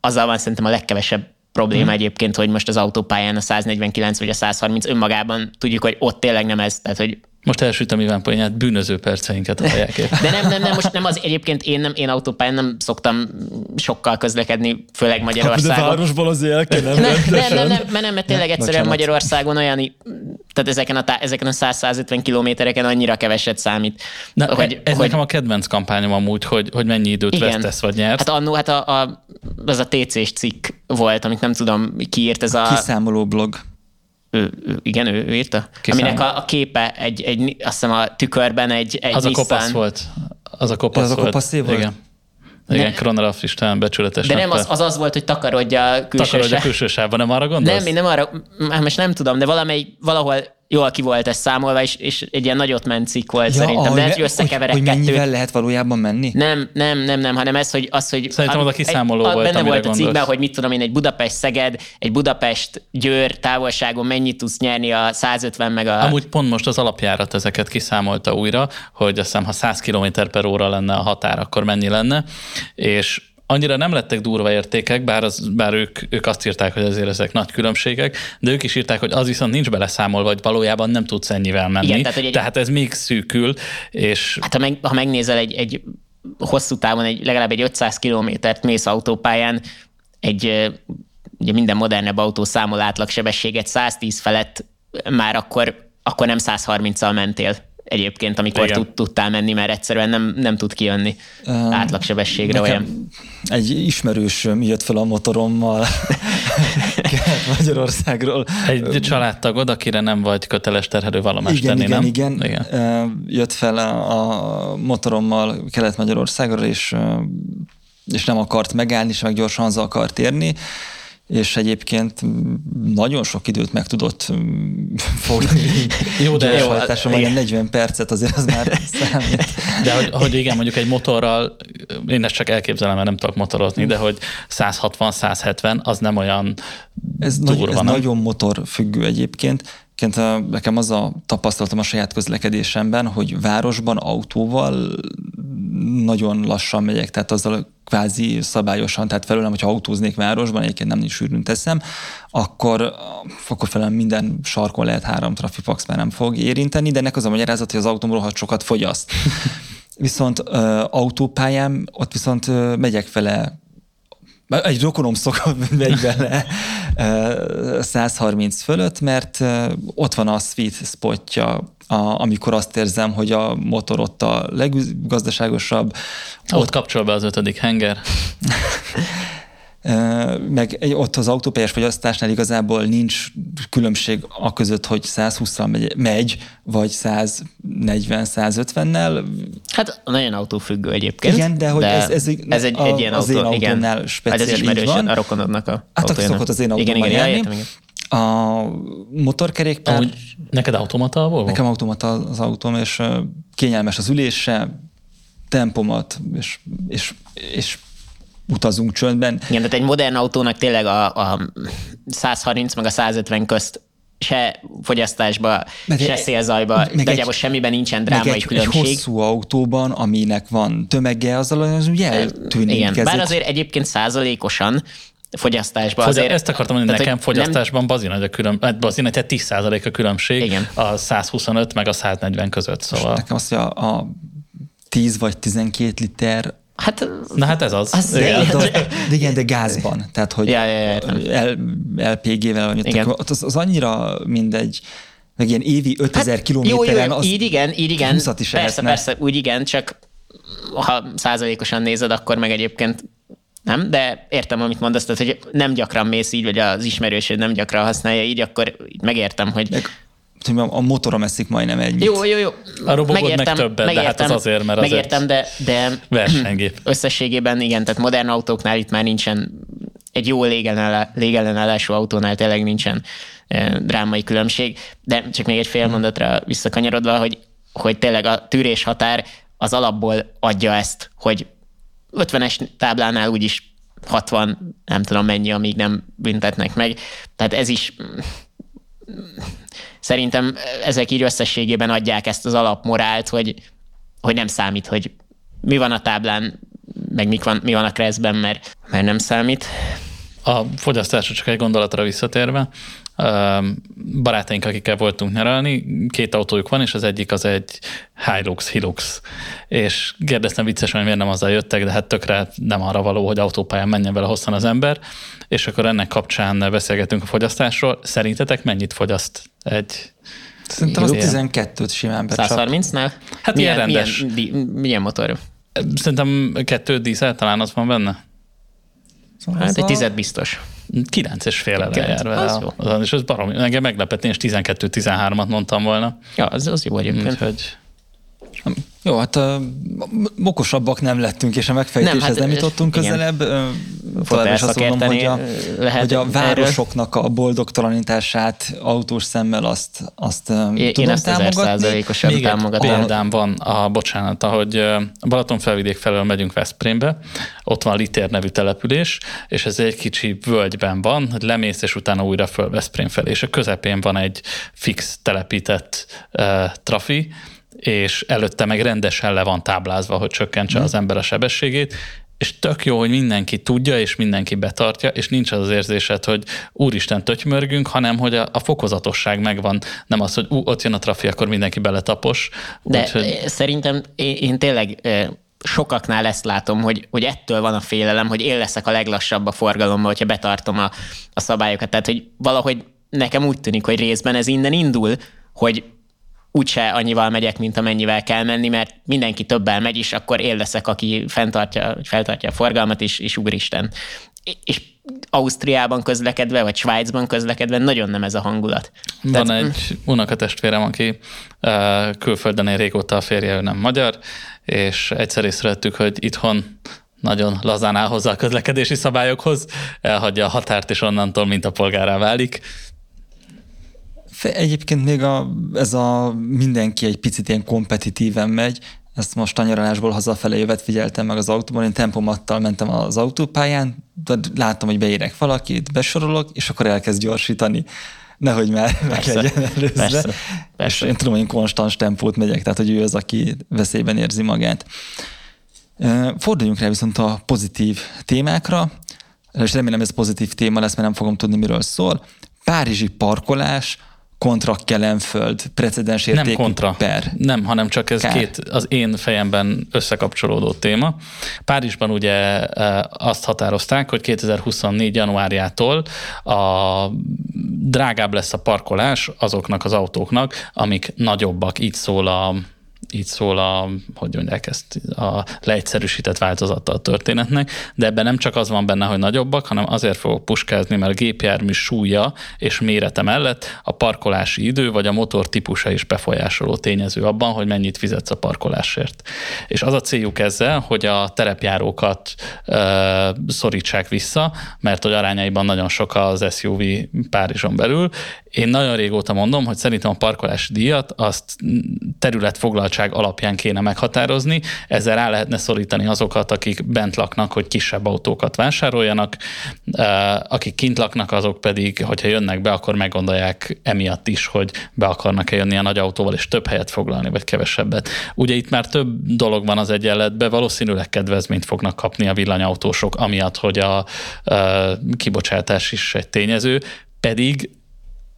azzal van szerintem a legkevesebb probléma hmm. egyébként, hogy most az autópályán a 149 vagy a 130 önmagában tudjuk, hogy ott tényleg nem ez, tehát hogy most elsütöm Iván poénját, bűnöző perceinket a helyekért. De nem, nem, nem, most nem az egyébként én, nem, én autópályán nem szoktam sokkal közlekedni, főleg Magyarországon. De városból azért el kell, nem, nem, nem, nem, nem, mert nem, mert tényleg egyszerűen Bocsánat. Magyarországon olyan, tehát ezeken a, ezeken a 100-150 kilométereken annyira keveset számít. Na, hogy, ez hogy, nekem a kedvenc kampányom amúgy, hogy, hogy mennyi időt igen. vesztesz vagy nyersz. Hát annó, hát a, a, az a TC-s cikk volt, amit nem tudom, ki írt ez a... Kiszámoló blog ő, ő, igen, ő, ő írta. Kiszám. Aminek a, a képe egy, egy, azt hiszem a tükörben egy, egy Az Nissan. a kopasz volt. Az a kopasz az volt. a kopasz volt? Igen. Igen, Kronera Fristán becsületes. De nem az, az az volt, hogy takarodja a külső Takarodja a külső sávban, nem arra gondolsz? Nem, én nem arra, most nem tudom, de valamely, valahol jól ki volt ez számolva, és, és egy ilyen nagyot ment cikk volt ja, szerintem, de hogy összekeverek hogy, hogy mennyivel kettőt. lehet valójában menni? Nem, nem, nem, nem, hanem ez, hogy... Az, hogy Szerintem az a kiszámoló egy, volt, Benne volt a cikkben, hogy mit tudom én, egy Budapest-Szeged, egy Budapest-Győr távolságon mennyit tudsz nyerni a 150 meg a... Amúgy pont most az alapjárat ezeket kiszámolta újra, hogy azt hiszem, ha 100 km per óra lenne a határ, akkor mennyi lenne, és annyira nem lettek durva értékek, bár, az, bár ők, ők azt írták, hogy azért ezek nagy különbségek, de ők is írták, hogy az viszont nincs beleszámolva, hogy valójában nem tudsz ennyivel menni. Igen, tehát, egy, tehát ez még szűkül, és... Hát ha, meg, ha megnézel egy, egy hosszú távon, egy, legalább egy 500 kilométert mész autópályán, egy ugye minden modernebb autó számol átlagsebességet 110 felett, már akkor, akkor nem 130-al mentél egyébként, amikor tud, tudtál menni, mert egyszerűen nem, nem tud kijönni um, átlagsebességre olyan. Egy ismerős jött fel a motorommal Magyarországról. Egy családtagod, akire nem vagy köteles terhelő valamást igen, tenni, igen, nem? Igen, igen. Jött fel a, a motorommal Kelet-Magyarországra, és, és nem akart megállni, és meg gyorsan haza akart érni és egyébként nagyon sok időt meg tudott fogni. Jó, de jó, hát, 40 percet azért az már számít. De hogy, hogy igen, mondjuk egy motorral, én ezt csak elképzelem, mert nem tudok motorozni, de hogy 160-170 az nem olyan ez, durva, nagy, ez nagyon motor függő egyébként. Nekem az a tapasztalatom a saját közlekedésemben, hogy városban autóval nagyon lassan megyek, tehát azzal kvázi szabályosan, tehát felőlem, hogyha autóznék városban, egyébként nem is sűrűn teszem, akkor, akkor felem minden sarkon lehet három trafipax, mert nem fog érinteni, de ennek az a magyarázat, hogy az autóm rohadt sokat fogyaszt. Viszont uh, autópályám, ott viszont uh, megyek vele egy rokonom szokott megy bele 130 fölött, mert ott van a sweet spotja a, amikor azt érzem, hogy a motor ott a leggazdaságosabb. Ott, ott kapcsol be az ötödik henger. meg ott az autópályás fogyasztásnál igazából nincs különbség a között, hogy 120-szal megy, megy vagy 140-150-nel. Hát nagyon autófüggő egyébként. Igen, de hogy de ez, ez, ez egy, a, egy ilyen az autó, én autómnál igen. speciál, hát ez van. a rokonodnak a Hát aki szokott az én autómmal igen, igen, járni. Igen, a motorkerékpár... Amúgy neked automata a Volvo? Nekem automata az autóm, és kényelmes az ülése, tempomat, és, és, és utazunk csöndben. Igen, tehát egy modern autónak tényleg a, a 130 meg a 150 közt se fogyasztásba, meg se szélzajba, nagyjából semmiben nincsen drámai egy, különbség. Egy hosszú autóban, aminek van tömege, azzal az ugye eltűnik. Igen, bár azért egyébként százalékosan fogyasztásban. Fogy- azért, ezt akartam mondani, nekem hogy nem- fogyasztásban bazin nagy a külön, hát bazin nagy, tehát 10 a különbség Igen. a 125 meg a 140 között, szóval. Nekem azt, hogy a, a 10 vagy 12 liter Hát Na hát ez az. Az- Igen. de, de, de igen, de gázban. Tehát, hogy Ja, ja, ja, LPG-vel, vagy. Az, az annyira mindegy, meg ilyen évi 5000 Hát, jó, jó, kilométeren, jó, az így igen, így igen. 20 is persze, lehetne. persze, úgy igen, csak ha százalékosan nézed, akkor meg egyébként nem, de értem, amit mondasz, tehát, hogy nem gyakran mész így, vagy az ismerősöd nem gyakran használja így, akkor így megértem, hogy Meg, hogy a motorom eszik majdnem ennyit. jó, jó, jó. A robogod meg többet, de hát az azért, mert az Megértem, de, de Versenygép. összességében igen, tehát modern autóknál itt már nincsen, egy jó légellenállá- légellenállású autónál tényleg nincsen drámai különbség, de csak még egy fél mondatra visszakanyarodva, hogy, hogy tényleg a tűrés határ az alapból adja ezt, hogy 50-es táblánál úgyis 60, nem tudom mennyi, amíg nem büntetnek meg. Tehát ez is szerintem ezek így összességében adják ezt az alapmorált, hogy, hogy nem számít, hogy mi van a táblán, meg mik van, mi van a kreszben, mert, mert nem számít. A fogyasztásra csak egy gondolatra visszatérve, barátaink, akikkel voltunk nyaralni, két autójuk van, és az egyik az egy Hilux, Hilux. És kérdeztem viccesen, hogy miért nem azzal jöttek, de hát tökre nem arra való, hogy autópályán menjen vele hosszan az ember. És akkor ennek kapcsán beszélgetünk a fogyasztásról. Szerintetek mennyit fogyaszt egy Szerintem az Igen. 12-t simán becsap. 130-nál? Hát milyen, ilyen rendes. Milyen, milyen motor? Szerintem kettő díszel talán az van benne. Hát egy tized biztos. Kilenc és fél ele jár vele. az jó. azon, És ez barom, engem meglepetni, és 12-13-at mondtam volna. Ja, az, az jó egyébként. Úgyhogy Jó, hát uh, okosabbak nem lettünk, és a megfejtéshez Nem, hát, nem jutottunk igen. közelebb. Ö, Továbbra is azt mondom, hogy a, lehet hogy a erről. városoknak a boldogtalanítását autós szemmel azt, azt Én, tudom én ezt támogatni. Még támogatom. példám van, a, bocsánat, ahogy ö, a Balaton felvidék felől megyünk Veszprémbe, ott van Litér nevű település, és ez egy kicsi völgyben van, hogy lemész, és utána újra föl Veszprém felé, és a közepén van egy fix telepített uh, trafi, és előtte meg rendesen le van táblázva, hogy csökkentse az ember a sebességét, és tök jó, hogy mindenki tudja, és mindenki betartja, és nincs az az érzésed, hogy úristen tötymörgünk, hanem hogy a, a fokozatosság megvan. Nem az, hogy ú, ott jön a trafi, akkor mindenki beletapos. De Úgyhogy- Úgyhogy... szerintem én, én tényleg sokaknál ezt látom, hogy, hogy ettől van a félelem, hogy én leszek a leglassabb a forgalomban, hogyha betartom a, a szabályokat. Tehát, hogy valahogy nekem úgy tűnik, hogy részben ez innen indul, hogy úgyse annyival megyek, mint amennyivel kell menni, mert mindenki többel megy, és akkor én leszek, aki fenntartja, feltartja a forgalmat, és, és úristen. És Ausztriában közlekedve, vagy Svájcban közlekedve nagyon nem ez a hangulat. Van Tehát- egy unokatestvérem, aki uh, külföldön él régóta, a férje ő nem magyar, és egyszer észrevettük, hogy itthon nagyon lazán áll hozzá a közlekedési szabályokhoz, elhagyja a határt, és onnantól mint a polgárá válik. Egyébként még a, ez a mindenki egy picit ilyen kompetitíven megy, ezt most a nyaralásból hazafele jövet figyeltem meg az autóban, én tempomattal mentem az autópályán, de láttam, hogy beérek valakit, besorolok, és akkor elkezd gyorsítani. Nehogy már meg Persze, legyen előzve. persze, És persze. én tudom, hogy én konstans tempót megyek, tehát hogy ő az, aki veszélyben érzi magát. Forduljunk rá viszont a pozitív témákra, és remélem ez pozitív téma lesz, mert nem fogom tudni, miről szól. Párizsi parkolás kontra Kelenföld precedens Nem értékű kontra. per. Nem, hanem csak ez Kár. két az én fejemben összekapcsolódó téma. Párizsban ugye eh, azt határozták, hogy 2024. januárjától a drágább lesz a parkolás azoknak az autóknak, amik nagyobbak, így szól a így szól a, hogy mondják ezt, a leegyszerűsített változata a történetnek, de ebben nem csak az van benne, hogy nagyobbak, hanem azért fogok puskázni, mert a gépjármű súlya és mérete mellett a parkolási idő vagy a motor típusa is befolyásoló tényező abban, hogy mennyit fizetsz a parkolásért. És az a céljuk ezzel, hogy a terepjárókat ö, szorítsák vissza, mert hogy arányaiban nagyon sok az SUV Párizson belül. Én nagyon régóta mondom, hogy szerintem a parkolási díjat azt területfoglaltság lakottság alapján kéne meghatározni, ezzel rá lehetne szorítani azokat, akik bent laknak, hogy kisebb autókat vásároljanak, akik kint laknak, azok pedig, hogyha jönnek be, akkor meggondolják emiatt is, hogy be akarnak-e jönni a nagy autóval, és több helyet foglalni, vagy kevesebbet. Ugye itt már több dolog van az egyenletben, valószínűleg kedvezményt fognak kapni a villanyautósok, amiatt, hogy a, a kibocsátás is egy tényező, pedig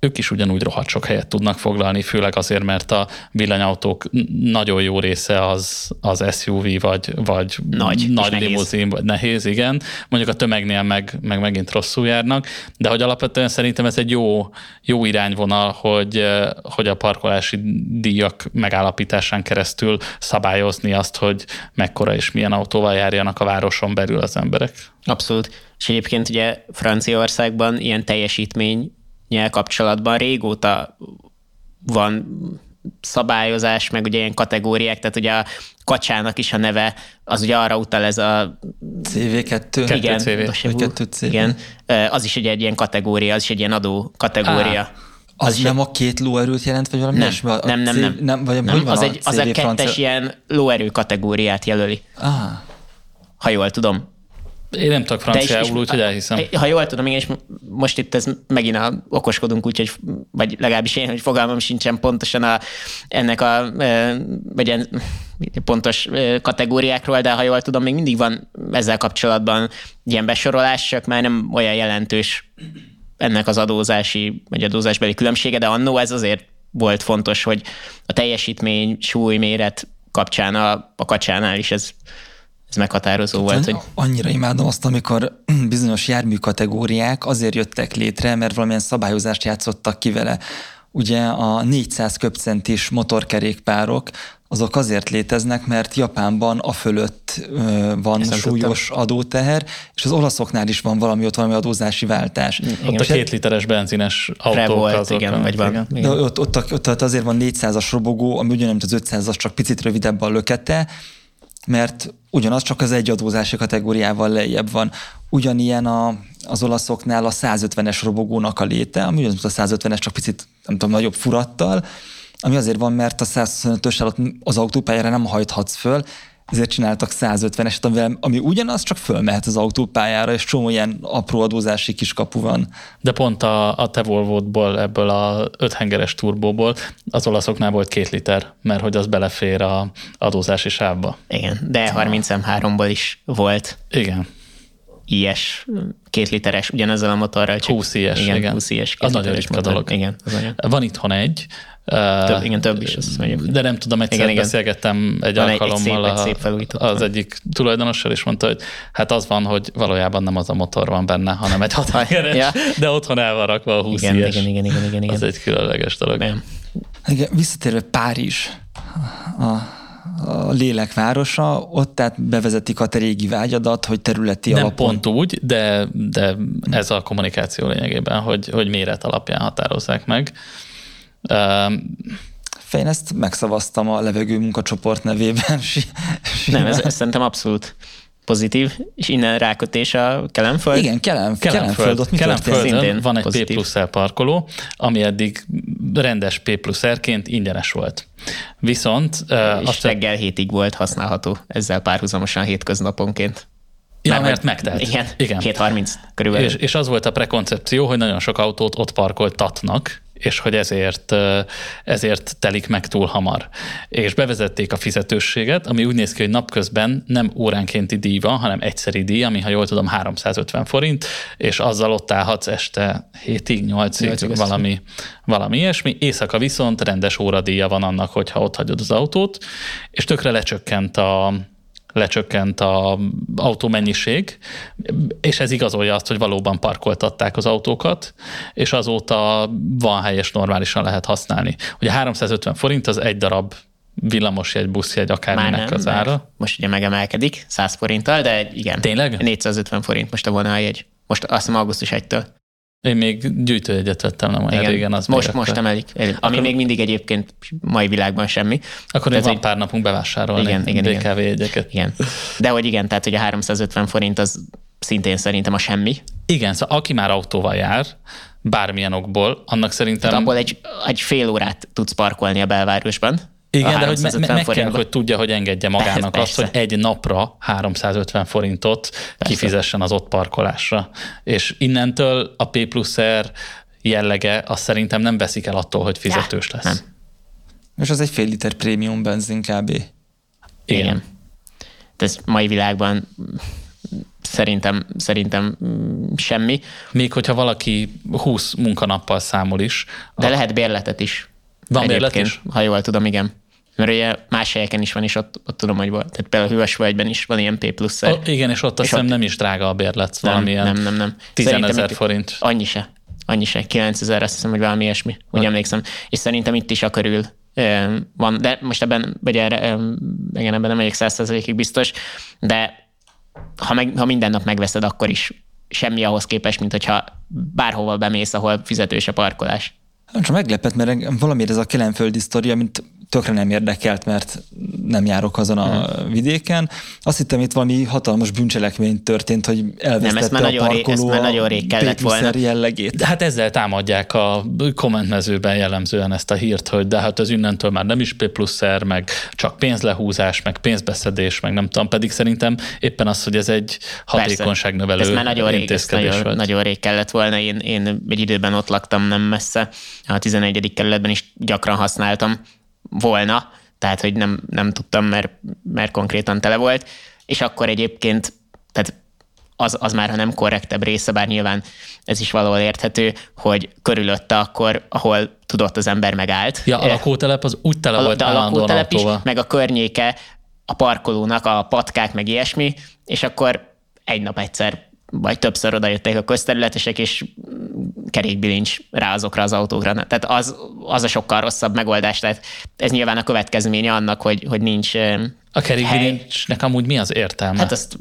ők is ugyanúgy rohadt sok helyet tudnak foglalni, főleg azért, mert a villanyautók nagyon jó része az, az SUV, vagy, vagy nagy, nagy limuzin, vagy nehéz, igen. Mondjuk a tömegnél meg, meg megint rosszul járnak, de hogy alapvetően szerintem ez egy jó, jó irányvonal, hogy, hogy a parkolási díjak megállapításán keresztül szabályozni azt, hogy mekkora és milyen autóval járjanak a városon belül az emberek. Abszolút. És egyébként ugye Franciaországban ilyen teljesítmény nyel kapcsolatban régóta van szabályozás, meg ugye ilyen kategóriák, tehát ugye a kacsának is a neve, az ugye arra utal ez a... CV2? Igen, CV. 2 CV. igen, az is ugye egy ilyen kategória, az is egy ilyen adó kategória. Ah. Az, az nem a két lóerőt jelent, vagy valami nem, nem, nem, nem, nem, nem, vagy nem. az, egy, az a kettes francia... ilyen lóerő kategóriát jelöli. Ah. Ha jól tudom. Én nem tudok franciául, úgyhogy elhiszem. Ha jól tudom, igen, és most itt ez megint a, okoskodunk, úgyhogy, vagy legalábbis én, hogy fogalmam sincsen pontosan a, ennek a, vagy ilyen pontos kategóriákról, de ha jól tudom, még mindig van ezzel kapcsolatban ilyen besorolás, csak már nem olyan jelentős ennek az adózási, vagy adózásbeli különbsége, de annó ez azért volt fontos, hogy a teljesítmény, súly, méret kapcsán a, a kacsánál is ez ez meghatározó volt. Hogy... Annyira imádom azt, amikor bizonyos jármű kategóriák azért jöttek létre, mert valamilyen szabályozást játszottak ki vele. Ugye a 400 köbcentis motorkerékpárok, azok azért léteznek, mert Japánban a fölött ö, van Ezt súlyos tudtam. adóteher, és az olaszoknál is van valami, ott valami adózási váltás. Igen, ott a két literes benzines autók volt, azok. Igen, vagy van. Igen. De ott, ott, ott, azért van 400-as robogó, ami ugyanúgy az 500-as, csak picit rövidebb a lökete, mert ugyanaz csak az egy adózási kategóriával lejjebb van. Ugyanilyen a, az olaszoknál a 150-es robogónak a léte, ami ugyanaz, a 150-es, csak picit, nem tudom, nagyobb furattal, ami azért van, mert a 125-ös alatt az autópályára nem hajthatsz föl, ezért csináltak 150-eset, amivel, ami ugyanaz, csak fölmehet az autópályára, és csomó ilyen apró adózási kiskapu van. De pont a, a te Volvo-ból, ebből a öthengeres turbóból az olaszoknál volt két liter, mert hogy az belefér a adózási sávba. Igen, de 33-ból is volt. Igen. IS két literes, ugyanezzel a motorral. Csak 20 IS, igen. igen. 20 IS, az nagyon ritka dolog. Igen, az Van itthon egy, több, igen, több is. Azt mondjuk. De nem tudom, egyszer igen, beszélgettem egy Van alkalommal egy, egy szép, a, az egyik tulajdonossal, és mondta, hogy hát az van, hogy valójában nem az a motor van benne, hanem egy hatalmas, ja. de otthon el van rakva a 20 igen, igen, igen, igen, igen, igen. Az egy különleges dolog. Igen. Igen, visszatérve Párizs, a, a lélekvárosa, ott tehát bevezetik a te régi vágyadat, hogy területi Nem alapon. pont úgy, de, de ez a kommunikáció lényegében, hogy, hogy méret alapján határozzák meg. Én ezt megszavaztam a levegő munkacsoport nevében. Nem, ez, ez szerintem abszolút pozitív, és innen rákötés a Kelemföld. Igen, Kelem, Kelemföld. Kelemföld, ott Kelemföldön van egy pozitív. P plusz R parkoló, ami eddig rendes P plusz R-ként ingyenes volt. Viszont... És azt reggel hétig volt használható, ezzel párhuzamosan hétköznaponként. Ja, mert, mert megtelt. Igen, igen. 7.30 körülbelül. És, és az volt a prekoncepció, hogy nagyon sok autót ott parkoltatnak, és hogy ezért, ezért telik meg túl hamar. És bevezették a fizetősséget, ami úgy néz ki, hogy napközben nem óránkénti díj van, hanem egyszeri díj, ami, ha jól tudom, 350 forint, és azzal ott állhatsz este 7-ig, 8-ig, valami, valami ilyesmi. Éjszaka viszont rendes óradíja van annak, hogyha ott hagyod az autót, és tökre lecsökkent a, lecsökkent a autómennyiség, és ez igazolja azt, hogy valóban parkoltatták az autókat, és azóta van helyes normálisan lehet használni. Ugye 350 forint az egy darab villamosjegy, buszjegy, akárminek nem, az ára. Most ugye megemelkedik 100 forinttal, de igen. Tényleg? 450 forint most a vonaljegy. Most azt hiszem augusztus 1-től. Én még gyűjtőjegyet vettem nem olyan régen. Az most, most emelik. Ami akkor, még mindig egyébként mai világban semmi. Akkor még van egy... pár napunk bevásárolni igen, igen, BKV igen. jegyeket. Igen. De hogy igen, tehát hogy a 350 forint az szintén szerintem a semmi. Igen, szóval aki már autóval jár, bármilyen okból, annak szerintem... Tehát abból egy, egy fél órát tudsz parkolni a belvárosban, Igen, de hogy me- meg kell, hogy tudja, hogy engedje magának Persze. azt, hogy egy napra 350 forintot Persze. kifizessen az ott parkolásra. És innentől a P plusz R jellege azt szerintem nem veszik el attól, hogy fizetős lesz. Nem. És az egy fél liter prémium benzin kb. Igen. Igen. De ez mai világban szerintem, szerintem semmi. Még hogyha valaki 20 munkanappal számol is. De a... lehet bérletet is. Van bérlet is? Ha jól tudom, igen. Mert ugye más helyeken is van, és ott, ott tudom, hogy volt. Tehát például Hűvösvölgyben is van ilyen P plusz. Oh, igen, és ott azt hiszem nem is drága a bérlet, nem, valamilyen nem, nem, nem. 10 ezer forint. Annyi se. Annyi se. 9000, azt hiszem, hogy valami ilyesmi. Úgy emlékszem. És szerintem itt is a körül van, de most ebben, vagy erre, igen, ebben nem vagyok százszerzalékig biztos, de ha, meg, ha minden nap megveszed, akkor is semmi ahhoz képest, mint hogyha bárhova bemész, ahol fizetős a parkolás. Nem csak meglepett, mert valamiért ez a kelenföldi sztori, mint tökre nem érdekelt, mert nem járok azon a hmm. vidéken. Azt hittem, itt valami hatalmas bűncselekmény történt, hogy elvesztette nem, ezt már a nagyon parkoló rég, ezt már nagyon rég kellett volna. jellegét. De hát ezzel támadják a kommentmezőben jellemzően ezt a hírt, hogy de hát az innentől már nem is P pluszer, meg csak pénzlehúzás, meg pénzbeszedés, meg nem tudom, pedig szerintem éppen az, hogy ez egy hatékonyságnövelő ez már nagyon rég, ezt nagyon, nagyon rég kellett volna. Én, én egy időben ott laktam nem messze, a 11. kerületben is gyakran használtam volna, tehát hogy nem, nem tudtam, mert, mert konkrétan tele volt, és akkor egyébként, tehát az, az már, ha nem korrektebb része, bár nyilván ez is valahol érthető, hogy körülötte akkor, ahol tudott az ember megállt. Ja, a lakótelep az úgy tele volt a lakótelep is, meg a környéke a parkolónak, a patkák, meg ilyesmi, és akkor egy nap egyszer vagy többször odajöttek a közterületesek, és kerékbilincs rá azokra az autókra. Tehát az, az a sokkal rosszabb megoldás. Tehát ez nyilván a következménye annak, hogy, hogy nincs A kerékbilincsnek amúgy mi az értelme? Hát azt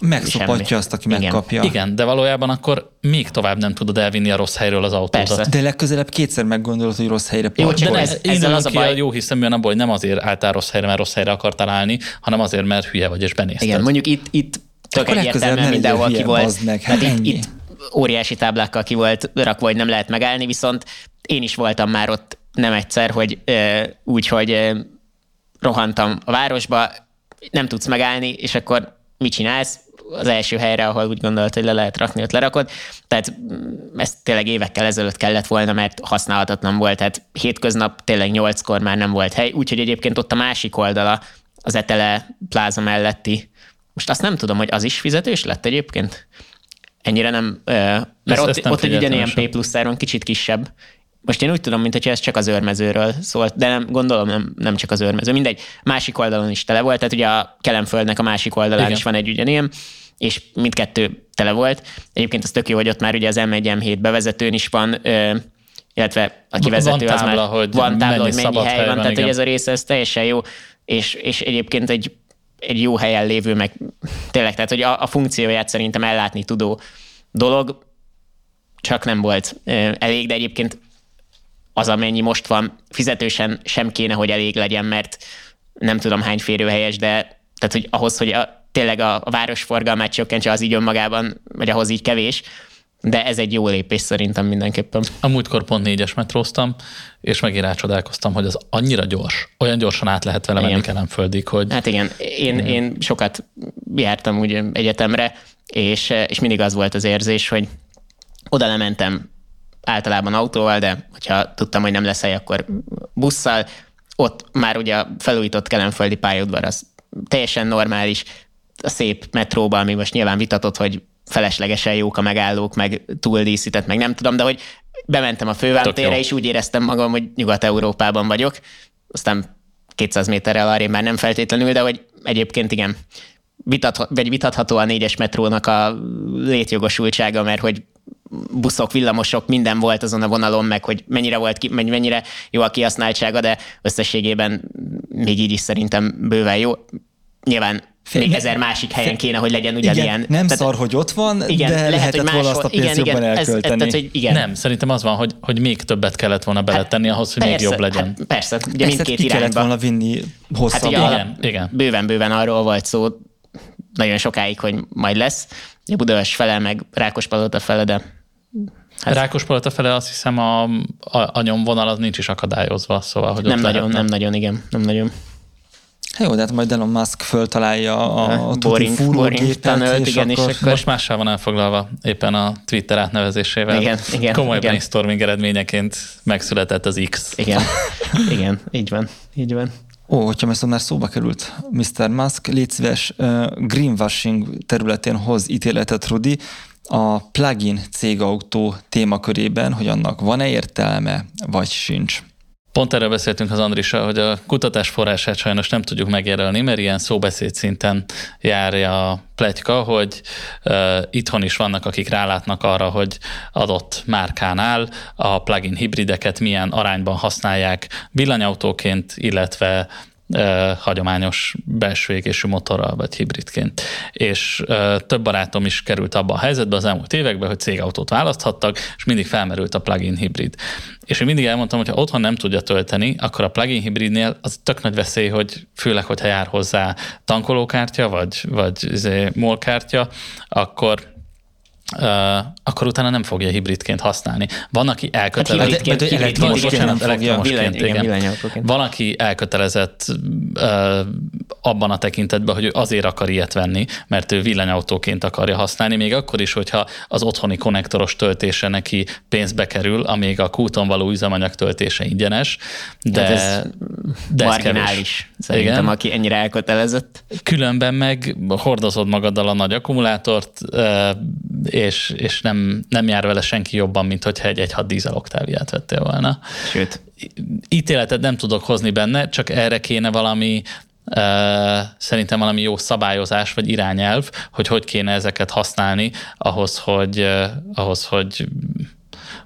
Megszopatja semmi. azt, aki Igen. megkapja. Igen, de valójában akkor még tovább nem tudod elvinni a rossz helyről az autódat. Persze. De legközelebb kétszer meggondolod, hogy rossz helyre parkolsz. Jó, de ez, ezzel az a baj. jó hiszeműen abból, hogy nem azért álltál rossz helyre, mert rossz helyre akartál állni, hanem azért, mert hülye vagy és benézted. Igen, mondjuk itt, itt tök egyértelműen mindenhol ki volt. Meg, hát itt, itt óriási táblákkal ki volt rakva, hogy nem lehet megállni, viszont én is voltam már ott nem egyszer, hogy úgy, hogy rohantam a városba, nem tudsz megállni, és akkor mit csinálsz? Az első helyre, ahol úgy gondolt, hogy le lehet rakni, ott lerakod. Tehát mm, ezt tényleg évekkel ezelőtt kellett volna, mert használhatatlan volt. Tehát hétköznap tényleg nyolckor már nem volt hely, úgyhogy egyébként ott a másik oldala, az Etele pláza melletti most azt nem tudom, hogy az is fizetős lett egyébként. Ennyire nem, mert ezt, ott, ezt nem ott egy ugyanilyen P plusz áron kicsit kisebb. Most én úgy tudom, mint hogy ez csak az őrmezőről szólt, de nem, gondolom nem, nem csak az őrmező. Mindegy, másik oldalon is tele volt, tehát ugye a Kelemföldnek a másik oldalán Igen. is van egy ugyanilyen, és mindkettő tele volt. Egyébként az tök jó, hogy ott már ugye az M1 M7 bevezetőn is van, ö, illetve a kivezető van tábla, az már hogy van tábla, hogy mennyi hely van, van tehát igen. hogy ez a része ez teljesen jó, és, és egyébként egy egy jó helyen lévő, meg tényleg, tehát hogy a, a funkcióját szerintem ellátni tudó dolog, csak nem volt elég, de egyébként az, amennyi most van, fizetősen sem kéne, hogy elég legyen, mert nem tudom hány férőhelyes, de tehát, hogy ahhoz, hogy a, tényleg a, a város forgalmát csökkentse, az így önmagában, vagy ahhoz így kevés, de ez egy jó lépés szerintem mindenképpen. A múltkor pont négyes metróztam, és megint rácsodálkoztam, hogy az annyira gyors, olyan gyorsan át lehet vele menni kelemföldig, hogy... Hát igen, én, igen. én sokat jártam úgy egyetemre, és, és mindig az volt az érzés, hogy oda lementem általában autóval, de hogyha tudtam, hogy nem lesz hely, akkor busszal. Ott már ugye a felújított kelemföldi pályaudvar az teljesen normális, a szép metróban, ami most nyilván vitatott, hogy feleslegesen jók a megállók, meg túldíszített, meg nem tudom, de hogy bementem a fővámtérre, és úgy éreztem magam, hogy Nyugat-Európában vagyok. Aztán 200 méterrel arrébb már nem feltétlenül, de hogy egyébként igen, vitat, vagy vitatható a négyes metrónak a létjogosultsága, mert hogy buszok, villamosok, minden volt azon a vonalon, meg hogy mennyire volt ki, mennyire jó a kihasználtsága, de összességében még így is szerintem bőven jó. Nyilván Fél, még ezer másik helyen kéne, hogy legyen ugyanilyen. Igen, nem tehát, szar, hogy ott van, igen, de lehet, lehetett hogy volna azt a pénzt igen, jobban igen, elkölteni. Ez, tehát, hogy igen. Nem, szerintem az van, hogy, hogy még többet kellett volna beletenni hát, ahhoz, hogy persze, még jobb legyen. Hát persze, ugye Ezt mindkét ki irányba. kellett volna vinni hosszabb. Hát igen, igen. Bőven-bőven arról volt szó nagyon sokáig, hogy majd lesz. Ugye Budapest fele, meg Rákospalota fele, de Hát, Rákospalota fele azt hiszem a, a, a nyomvonal az nincs is akadályozva, szóval hogy Nem nagyon, lehetne. nem nagyon, igen, nem nagyon. Hát jó, de hát majd Elon Musk föltalálja a, a boring, fúrógépet, és, igen, akkor... és akkor... Most mással van elfoglalva éppen a Twitter átnevezésével. Igen, igen. Komoly igen. brainstorming eredményeként megszületett az X. Igen, igen, így van, így van. Ó, hogyha ezt már szóba került Mr. Musk, légy szíves, uh, greenwashing területén hoz ítéletet, Rudi, a plugin cégautó témakörében, hogy annak van-e értelme, vagy sincs. Pont erről beszéltünk az Andrisa, hogy a kutatás forrását sajnos nem tudjuk megjelölni, mert ilyen szóbeszéd szinten járja a pletyka, hogy uh, itthon is vannak, akik rálátnak arra, hogy adott márkánál a plugin hibrideket milyen arányban használják villanyautóként, illetve hagyományos belső égésű motorral vagy hibridként. És több barátom is került abba a helyzetbe az elmúlt években, hogy cégautót választhattak, és mindig felmerült a plug-in hibrid. És én mindig elmondtam, hogy ha otthon nem tudja tölteni, akkor a plug-in hibridnél az tök nagy veszély, hogy főleg, hogyha jár hozzá tankolókártya, vagy, vagy izé, molkártya, akkor akkor utána nem fogja hibridként használni. Van, aki elkötelezett... Hát hibridként, hibridként. Van, aki elkötelezett uh, abban a tekintetben, hogy ő azért akar ilyet venni, mert ő villanyautóként akarja használni, még akkor is, hogyha az otthoni konnektoros töltése neki pénzbe kerül, amíg a kúton való üzemanyag töltése ingyenes. De, hát ez de marginális, ez szerintem, igen. aki ennyire elkötelezett. Különben meg hordozod magaddal a nagy akkumulátort, és, és nem, nem jár vele senki jobban, mint hogyha egy 1.6 dízel oktáviát vettél volna. Sőt. Ítéletet nem tudok hozni benne, csak erre kéne valami Uh, szerintem valami jó szabályozás vagy irányelv, hogy hogy kéne ezeket használni ahhoz, hogy, uh, ahhoz, hogy,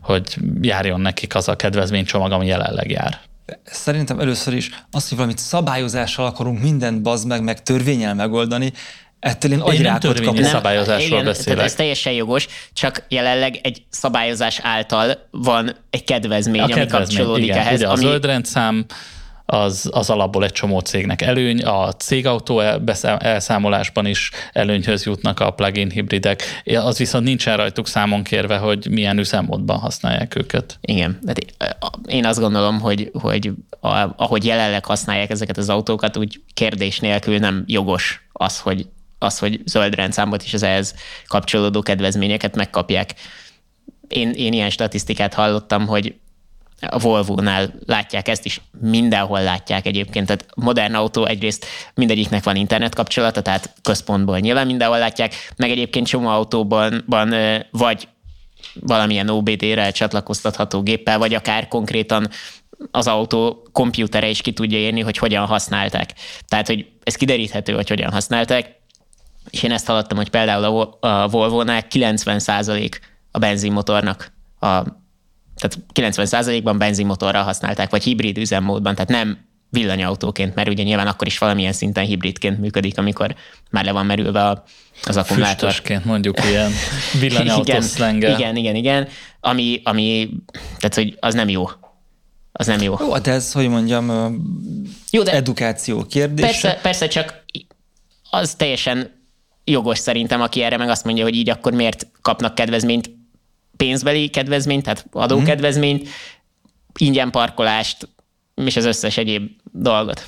hogy járjon nekik az a kedvezménycsomag, ami jelenleg jár. Szerintem először is az, hogy valamit szabályozással akarunk mindent bazd meg, meg törvényel megoldani, Ettől én agyrákot kapok. Nem, szabályozásról igen, beszélek. Tehát ez teljesen jogos, csak jelenleg egy szabályozás által van egy kedvezmény, a ami kedvezmény, kapcsolódik igen, ehhez. Ugye ami... a zöldrendszám, az, az alapból egy csomó cégnek előny, a cégautó elszámolásban is előnyhöz jutnak a plug-in hibridek, az viszont nincsen rajtuk számon kérve, hogy milyen üzemmódban használják őket. Igen, de én azt gondolom, hogy, hogy ahogy jelenleg használják ezeket az autókat, úgy kérdés nélkül nem jogos az, hogy az, hogy zöld rendszámot és az ehhez kapcsolódó kedvezményeket megkapják. Én, én ilyen statisztikát hallottam, hogy a Volvo-nál látják ezt is, mindenhol látják egyébként. Tehát modern autó egyrészt mindegyiknek van internet kapcsolata, tehát központból nyilván mindenhol látják, meg egyébként csomó autóban van, vagy valamilyen OBD-re csatlakoztatható géppel, vagy akár konkrétan az autó kompjútere is ki tudja érni, hogy hogyan használták. Tehát, hogy ez kideríthető, hogy hogyan használták, és én ezt hallottam, hogy például a Volvo-nál 90% a benzinmotornak a tehát 90%-ban benzinmotorral használták, vagy hibrid üzemmódban, tehát nem villanyautóként, mert ugye nyilván akkor is valamilyen szinten hibridként működik, amikor már le van merülve a, az akkumulátor. Füstösként mondjuk ilyen villanyautós igen, igen, igen, igen, ami, ami, tehát hogy az nem jó. Az nem jó. Jó, de ez, hogy mondjam, jó, de edukáció kérdése. Persze, persze, csak az teljesen jogos szerintem, aki erre meg azt mondja, hogy így akkor miért kapnak kedvezményt, pénzbeli kedvezményt, tehát adókedvezményt, mm. ingyen parkolást, és az összes egyéb dolgot.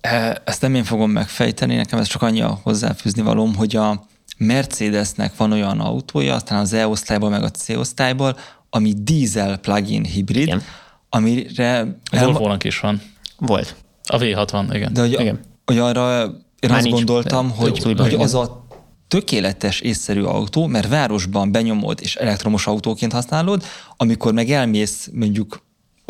E, ezt nem én fogom megfejteni, nekem ez csak annyi a hozzáfűzni valóm, hogy a Mercedesnek van olyan autója, aztán az E-osztályból, meg a C-osztályból, ami diesel plug-in hibrid, igen. amire... A Volvo-nak is van. Volt. A V60, igen. De hogy, igen. hogy arra én Már azt nincs, gondoltam, hogy, hogy az a tökéletes, észszerű autó, mert városban benyomod és elektromos autóként használod, amikor meg elmész mondjuk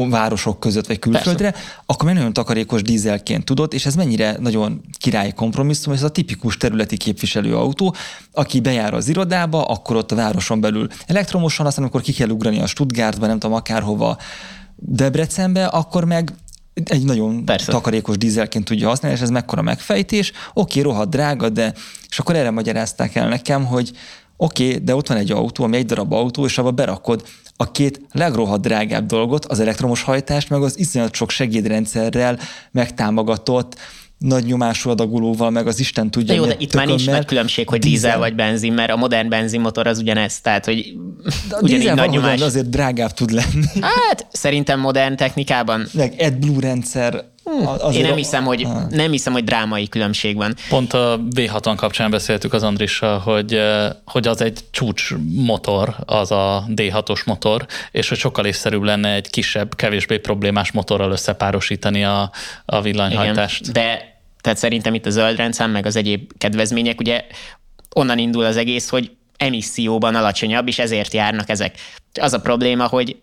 városok között vagy külföldre, Persze. akkor meg nagyon takarékos dízelként tudod, és ez mennyire nagyon királyi kompromisszum, ez a tipikus területi képviselő autó, aki bejár az irodába, akkor ott a városon belül elektromosan, aztán amikor ki kell ugrani a Stuttgartba, nem tudom, akárhova Debrecenbe, akkor meg egy nagyon Persze. takarékos dízelként tudja használni, és ez mekkora megfejtés. Oké, rohadt drága, de és akkor erre magyarázták el nekem, hogy oké, okay, de ott van egy autó, ami egy darab autó, és abba berakod a két legrohadt drágább dolgot, az elektromos hajtást, meg az iszonyat sok segédrendszerrel megtámogatott nagy nyomású adagolóval, meg az Isten tudja. De jó, de itt már nincs nagy különbség, hogy dízel, dízel vagy benzin, mert a modern benzinmotor az ugyanez, tehát hogy de a dízel nagy nyomás... azért drágább tud lenni. Hát szerintem modern technikában. Meg AdBlue rendszer Azért Én nem hiszem, hogy, nem hiszem, hogy drámai különbség van. Pont a V60 kapcsán beszéltük az Andrissal, hogy, hogy az egy csúcs motor, az a D6-os motor, és hogy sokkal észszerűbb lenne egy kisebb, kevésbé problémás motorral összepárosítani a, a villanyhajtást. Igen, de tehát szerintem itt a zöld rendszám, meg az egyéb kedvezmények, ugye onnan indul az egész, hogy emisszióban alacsonyabb, és ezért járnak ezek. Az a probléma, hogy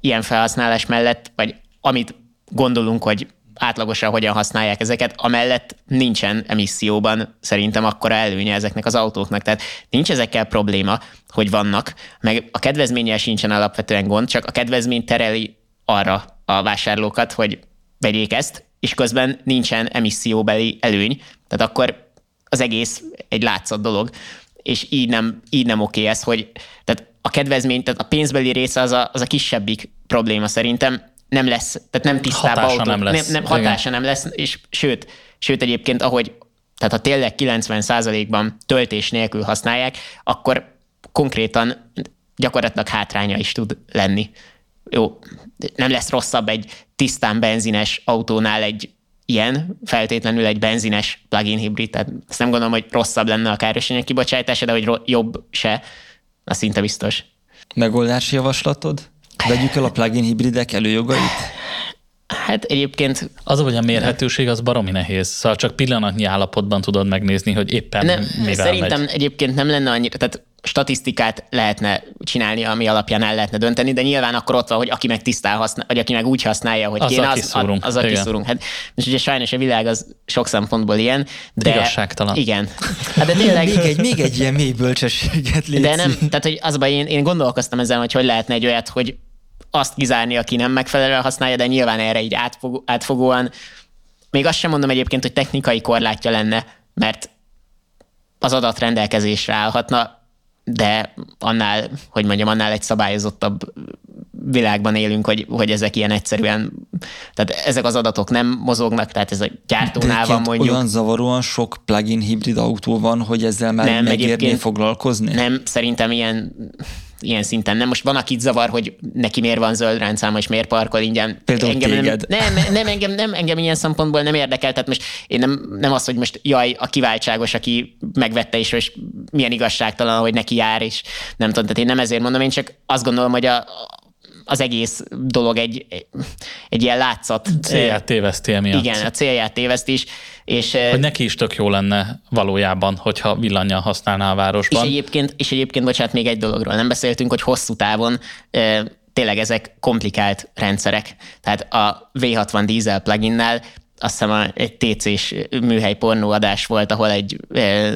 ilyen felhasználás mellett, vagy amit gondolunk, hogy átlagosan hogyan használják ezeket, amellett nincsen emisszióban szerintem akkora előnye ezeknek az autóknak. Tehát nincs ezekkel probléma, hogy vannak, meg a kedvezménnyel sincsen alapvetően gond, csak a kedvezmény tereli arra a vásárlókat, hogy vegyék ezt, és közben nincsen emisszióbeli előny, tehát akkor az egész egy látszat dolog, és így nem, így nem oké ez, hogy tehát a kedvezmény, tehát a pénzbeli része az a, az a kisebbik probléma szerintem, nem lesz, tehát nem tisztább hatása autó. Nem, lesz. Nem, nem, hatása Igen. nem lesz, és sőt, sőt egyébként, ahogy, tehát ha tényleg 90%-ban töltés nélkül használják, akkor konkrétan gyakorlatilag hátránya is tud lenni. Jó, nem lesz rosszabb egy tisztán benzines autónál egy ilyen, feltétlenül egy benzines plug-in hibrid, tehát ezt nem gondolom, hogy rosszabb lenne a károsanyag kibocsátása, de hogy jobb se, az szinte biztos. Megoldási javaslatod? Vegyük el a plug-in hibridek előjogait? Hát egyébként... Az, hogy a mérhetőség az baromi nehéz. Szóval csak pillanatnyi állapotban tudod megnézni, hogy éppen nem, mivel Szerintem megy. egyébként nem lenne annyira, tehát statisztikát lehetne csinálni, ami alapján el lehetne dönteni, de nyilván akkor ott van, hogy aki meg tisztán használ, vagy aki meg úgy használja, hogy az kéne, az, az, az, aki szúrunk. Hát, és ugye sajnos a világ az sok szempontból ilyen, de... Igazságtalan. Igen. Hát de tényleg... még, egy, még egy ilyen mély bölcsességet létszik. De nem, tehát hogy az baj, én, én gondolkoztam ezen, hogy hogy lehetne egy olyat, hogy azt kizárni, aki nem megfelelően használja, de nyilván erre így átfogó, átfogóan. Még azt sem mondom egyébként, hogy technikai korlátja lenne, mert az adat rendelkezésre állhatna, de annál, hogy mondjam, annál egy szabályozottabb világban élünk, hogy, hogy ezek ilyen egyszerűen, tehát ezek az adatok nem mozognak, tehát ez a gyártónál van mondjuk. olyan zavaróan sok plug-in hibrid autó van, hogy ezzel már nem, megérné foglalkozni? Nem, szerintem ilyen ilyen szinten nem. Most van, akit zavar, hogy neki miért van zöld ráncáma, és miért parkol ingyen. Például engem téged. Nem, nem, nem, engem, nem, engem ilyen szempontból nem érdekel. Tehát most én nem, nem az, hogy most jaj, a kiváltságos, aki megvette is, és milyen igazságtalan, hogy neki jár, és nem tudom, tehát én nem ezért mondom, én csak azt gondolom, hogy a, az egész dolog egy, egy ilyen látszat. Célját téveszti emiatt. Igen, a célját téveszt is. És, hogy neki is tök jó lenne valójában, hogyha villanyjal használná a városban. És egyébként, és egyébként, bocsánat, még egy dologról nem beszéltünk, hogy hosszú távon tényleg ezek komplikált rendszerek. Tehát a V60 diesel pluginnál azt hiszem egy TC-s műhely pornóadás volt, ahol egy e,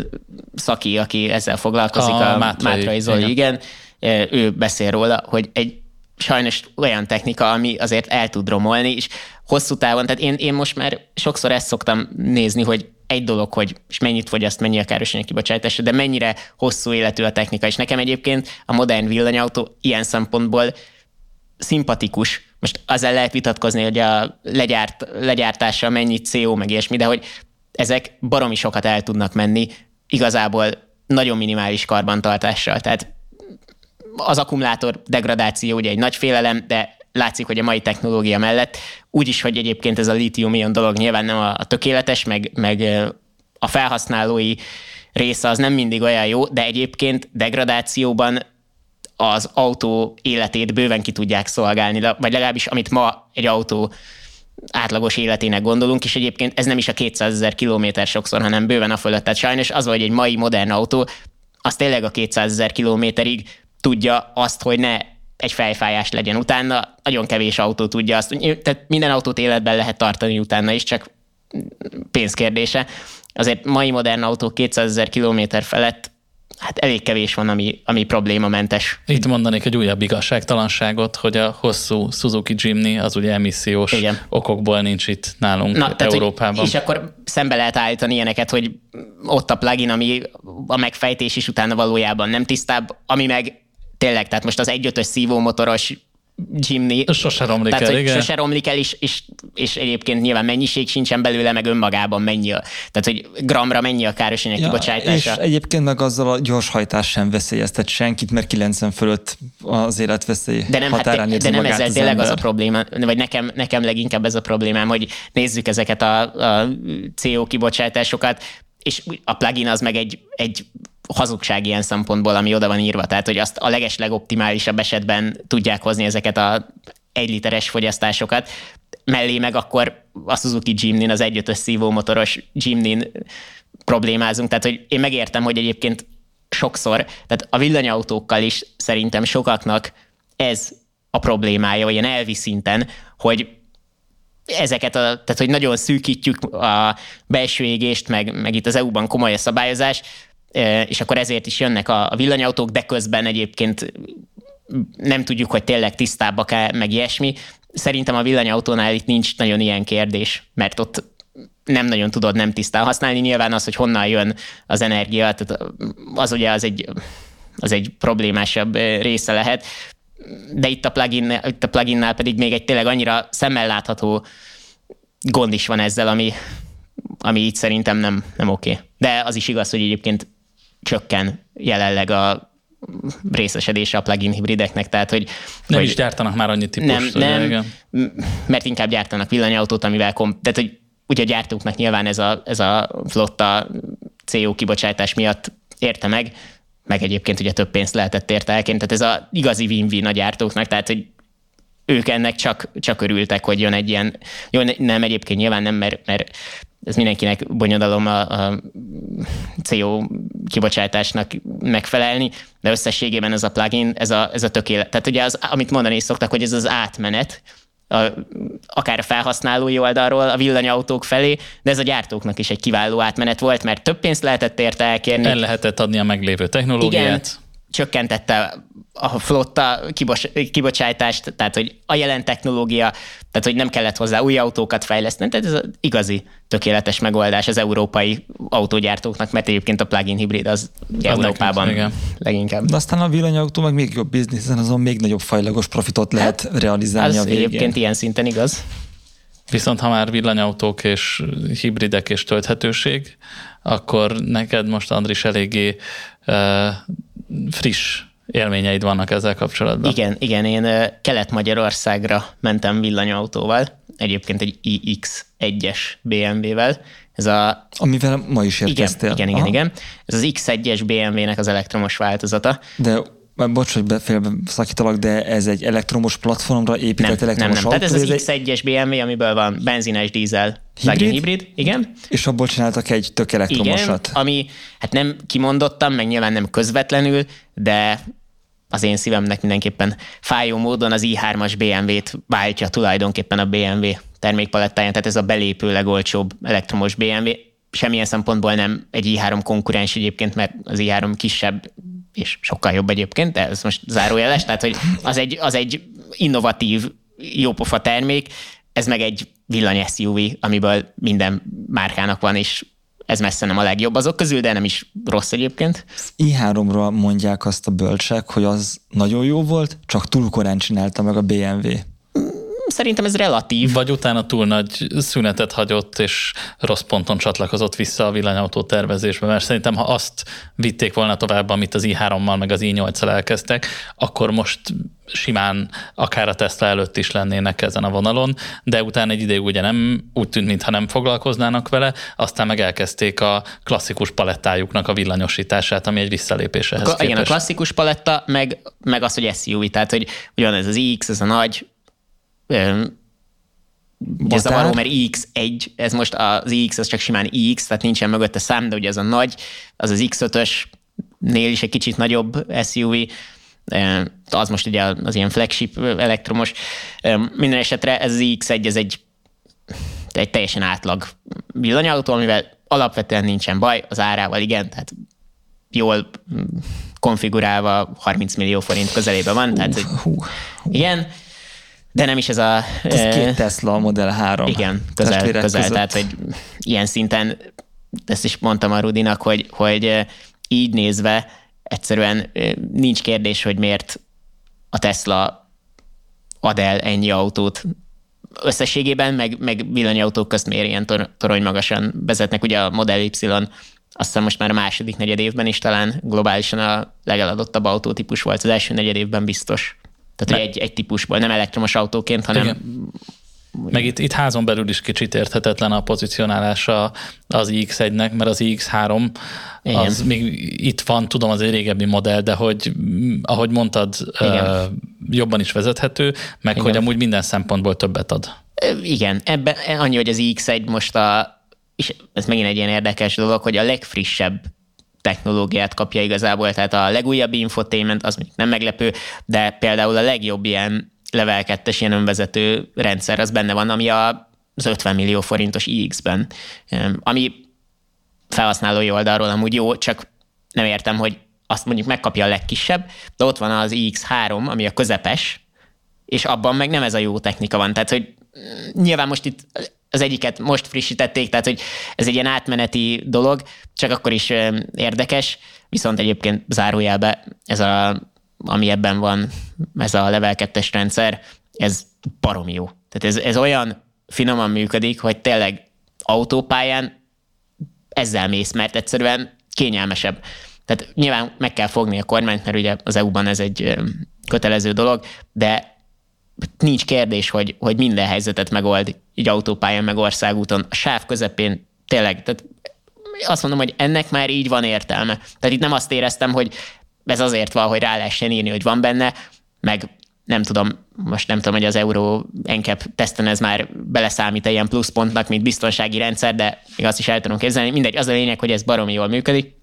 szaki, aki ezzel foglalkozik, a, a Mátrai, Mátrai Zoli, igen. igen, ő beszél róla, hogy egy sajnos olyan technika, ami azért el tud romolni, és hosszú távon, tehát én, én most már sokszor ezt szoktam nézni, hogy egy dolog, hogy és mennyit fogyaszt, mennyi a károsanyag kibocsátása, de mennyire hosszú életű a technika. És nekem egyébként a modern villanyautó ilyen szempontból szimpatikus. Most azzal lehet vitatkozni, hogy a legyárt, legyártása mennyi CO, meg ilyesmi, de hogy ezek baromi sokat el tudnak menni, igazából nagyon minimális karbantartással. Tehát az akkumulátor degradáció ugye egy nagy félelem, de látszik, hogy a mai technológia mellett úgyis, hogy egyébként ez a litium-ion dolog nyilván nem a, a tökéletes, meg, meg a felhasználói része az nem mindig olyan jó, de egyébként degradációban az autó életét bőven ki tudják szolgálni, vagy legalábbis amit ma egy autó átlagos életének gondolunk, és egyébként ez nem is a 200 ezer kilométer sokszor, hanem bőven a fölött. Tehát sajnos az, hogy egy mai modern autó, az tényleg a 200 ezer kilométerig tudja azt, hogy ne egy fejfájás legyen utána. Nagyon kevés autó tudja azt. Tehát minden autót életben lehet tartani utána is, csak pénzkérdése. Azért mai modern autó 200 ezer kilométer felett hát elég kevés van, ami, ami problémamentes. Itt mondanék egy újabb igazságtalanságot, hogy a hosszú Suzuki Jimny az ugye emissziós Igen. okokból nincs itt nálunk Na, tehát, Európában. Hogy, és akkor szembe lehet állítani ilyeneket, hogy ott a plugin, ami a megfejtés is utána valójában nem tisztább, ami meg tényleg, tehát most az 1.5-ös szívómotoros Jimny. Sose romlik Tehát, el, hogy igen. Sose romlik el, és, és, és egyébként nyilván mennyiség sincsen belőle, meg önmagában mennyi a, tehát hogy gramra mennyi a károsanyag ja, és kibocsátása. egyébként meg azzal a gyorshajtás sem veszélyeztet senkit, mert 90 fölött az életveszély De nem, hát, határán de érzi nem ezzel az tényleg az a ember. probléma, vagy nekem, nekem leginkább ez a problémám, hogy nézzük ezeket a, a CO kibocsátásokat, és a plugin az meg egy, egy hazugság ilyen szempontból, ami oda van írva. Tehát, hogy azt a leges legoptimálisabb esetben tudják hozni ezeket a egy literes fogyasztásokat, mellé meg akkor a Suzuki Jimny-n, az 1.5-ös szívómotoros Jimny-n problémázunk. Tehát, hogy én megértem, hogy egyébként sokszor, tehát a villanyautókkal is szerintem sokaknak ez a problémája, olyan elvi szinten, hogy ezeket, a, tehát hogy nagyon szűkítjük a belső égést, meg, meg itt az EU-ban komoly a szabályozás, és akkor ezért is jönnek a, villanyautók, de közben egyébként nem tudjuk, hogy tényleg tisztábbak-e, meg ilyesmi. Szerintem a villanyautónál itt nincs nagyon ilyen kérdés, mert ott nem nagyon tudod nem tisztán használni. Nyilván az, hogy honnan jön az energia, tehát az ugye az egy, az egy problémásabb része lehet. De itt a, plugin, itt a pluginnál pedig még egy tényleg annyira szemmel látható gond is van ezzel, ami, ami így szerintem nem, nem oké. De az is igaz, hogy egyébként csökken jelenleg a részesedése a plugin hibrideknek, tehát hogy... Nem hogy is gyártanak már annyi típust. nem, nem, igen. mert inkább gyártanak villanyautót, amivel kom- tehát, hogy ugye a gyártóknak nyilván ez a, ez a flotta CO kibocsátás miatt érte meg, meg egyébként ugye több pénzt lehetett érte elként, tehát ez a igazi win-win a gyártóknak, tehát hogy ők ennek csak, csak örültek, hogy jön egy ilyen, jó, nem egyébként nyilván nem, mert, mert ez mindenkinek bonyodalom a, a CO kibocsátásnak megfelelni, de összességében ez a plugin, ez a, ez a tökélet. Tehát ugye az, amit mondani is szoktak, hogy ez az átmenet, a, akár a felhasználói oldalról a villanyautók felé, de ez a gyártóknak is egy kiváló átmenet volt, mert több pénzt lehetett érte elkérni. El lehetett adni a meglévő technológiát. Igen, csökkentette a flotta kibos, kibocsátást, tehát hogy a jelen technológia, tehát hogy nem kellett hozzá új autókat fejleszteni, tehát ez az igazi tökéletes megoldás az európai autógyártóknak, mert egyébként a plug-in hibrid az, Az Európában nekünk, leginkább. De aztán a villanyautó meg még jobb biznisz, hiszen azon még nagyobb fajlagos profitot lehet hát, realizálni Az a végén. egyébként ilyen szinten igaz. Viszont ha már villanyautók és hibridek és tölthetőség, akkor neked most, Andris, eléggé uh, friss élményeid vannak ezzel kapcsolatban. Igen, igen, én Kelet-Magyarországra mentem villanyautóval, egyébként egy iX1-es BMW-vel. Ez a Amivel ma is érkeztél. igen, igen, Aha. igen. Ez az X1-es BMW-nek az elektromos változata. De már bocs, hogy befélbe szakítalak, de ez egy elektromos platformra épített Nem, nem, elektromos nem. Tehát ez autó, az egy- X1-es BMW, amiből van benzines, dízel, plug-in hibrid. Igen. és abból csináltak egy tök Igen, elektromosat. ami hát nem kimondottam, meg nyilván nem közvetlenül, de az én szívemnek mindenképpen fájó módon az i3-as BMW-t váltja tulajdonképpen a BMW termékpalettáján, tehát ez a belépő legolcsóbb elektromos BMW. Semmilyen szempontból nem egy i3 konkurens egyébként, mert az i3 kisebb és sokkal jobb egyébként, de ez most zárójeles, tehát hogy az egy, az egy innovatív, jópofa termék, ez meg egy villany SUV, amiből minden márkának van, és ez messze nem a legjobb azok közül, de nem is rossz egyébként. i3-ra mondják azt a bölcsek, hogy az nagyon jó volt, csak túl korán csinálta meg a BMW. Szerintem ez relatív. Vagy utána túl nagy szünetet hagyott, és rossz ponton csatlakozott vissza a villanyautó tervezésbe, mert szerintem, ha azt vitték volna tovább, amit az i3-mal meg az i8-al elkezdtek, akkor most simán akár a Tesla előtt is lennének ezen a vonalon, de utána egy ideig ugye nem úgy tűnt, mintha nem foglalkoznának vele, aztán meg elkezdték a klasszikus palettájuknak a villanyosítását, ami egy visszalépés ehhez igen, a klasszikus paletta, meg, meg az, hogy SUV, tehát hogy ugyan ez az X, ez a nagy, ugye Batár? zavaró, mert X1, ez most az X, az csak simán X, tehát nincsen mögötte szám, de ugye ez a nagy, az az X5-ös, nél is egy kicsit nagyobb SUV, az most ugye az ilyen flagship elektromos. Minden esetre ez az X1, ez egy, egy teljesen átlag villanyautó, amivel alapvetően nincsen baj, az árával igen, tehát jól konfigurálva 30 millió forint közelébe van, tehát hogy Hú, igen, de nem is ez a... ez két Tesla a Model 3. igen, közel, közel között. tehát hogy ilyen szinten, ezt is mondtam a Rudinak, hogy, hogy így nézve egyszerűen nincs kérdés, hogy miért a Tesla ad el ennyi autót összességében, meg, meg villanyautók közt miért ilyen tor- torony magasan vezetnek. Ugye a Model Y azt hiszem most már a második negyed évben is talán globálisan a legeladottabb autótípus volt, az első negyed évben biztos. Tehát, hogy egy, egy típusból, nem elektromos autóként, hanem Igen. Meg itt, itt házon belül is kicsit érthetetlen a pozicionálása az iX1-nek, mert az iX3 Igen. az még itt van, tudom, az egy régebbi modell, de hogy mm, ahogy mondtad, Igen. jobban is vezethető, meg Igen. hogy amúgy minden szempontból többet ad. Igen, ebben annyi, hogy az X1 most a, és ez megint egy ilyen érdekes dolog, hogy a legfrissebb technológiát kapja igazából, tehát a legújabb infotainment, az mondjuk nem meglepő, de például a legjobb ilyen level 2 ilyen önvezető rendszer, az benne van, ami a, az 50 millió forintos iX-ben, ami felhasználói oldalról amúgy jó, csak nem értem, hogy azt mondjuk megkapja a legkisebb, de ott van az iX3, ami a közepes, és abban meg nem ez a jó technika van. Tehát, hogy mm, nyilván most itt az egyiket most frissítették, tehát, hogy ez egy ilyen átmeneti dolog, csak akkor is érdekes, viszont egyébként zárójelbe ez a, ami ebben van, ez a level 2-es rendszer, ez barom jó. Tehát ez, ez olyan finoman működik, hogy tényleg autópályán ezzel mész, mert egyszerűen kényelmesebb. Tehát nyilván meg kell fogni a kormányt, mert ugye az EU-ban ez egy kötelező dolog, de nincs kérdés, hogy, hogy minden helyzetet megold így autópályán, meg országúton. A sáv közepén tényleg, tehát azt mondom, hogy ennek már így van értelme. Tehát itt nem azt éreztem, hogy ez azért van, hogy rá lehessen írni, hogy van benne, meg nem tudom, most nem tudom, hogy az Euro NCAP teszten ez már beleszámít ilyen pluszpontnak, mint biztonsági rendszer, de még azt is el tudom képzelni. Mindegy, az a lényeg, hogy ez baromi jól működik,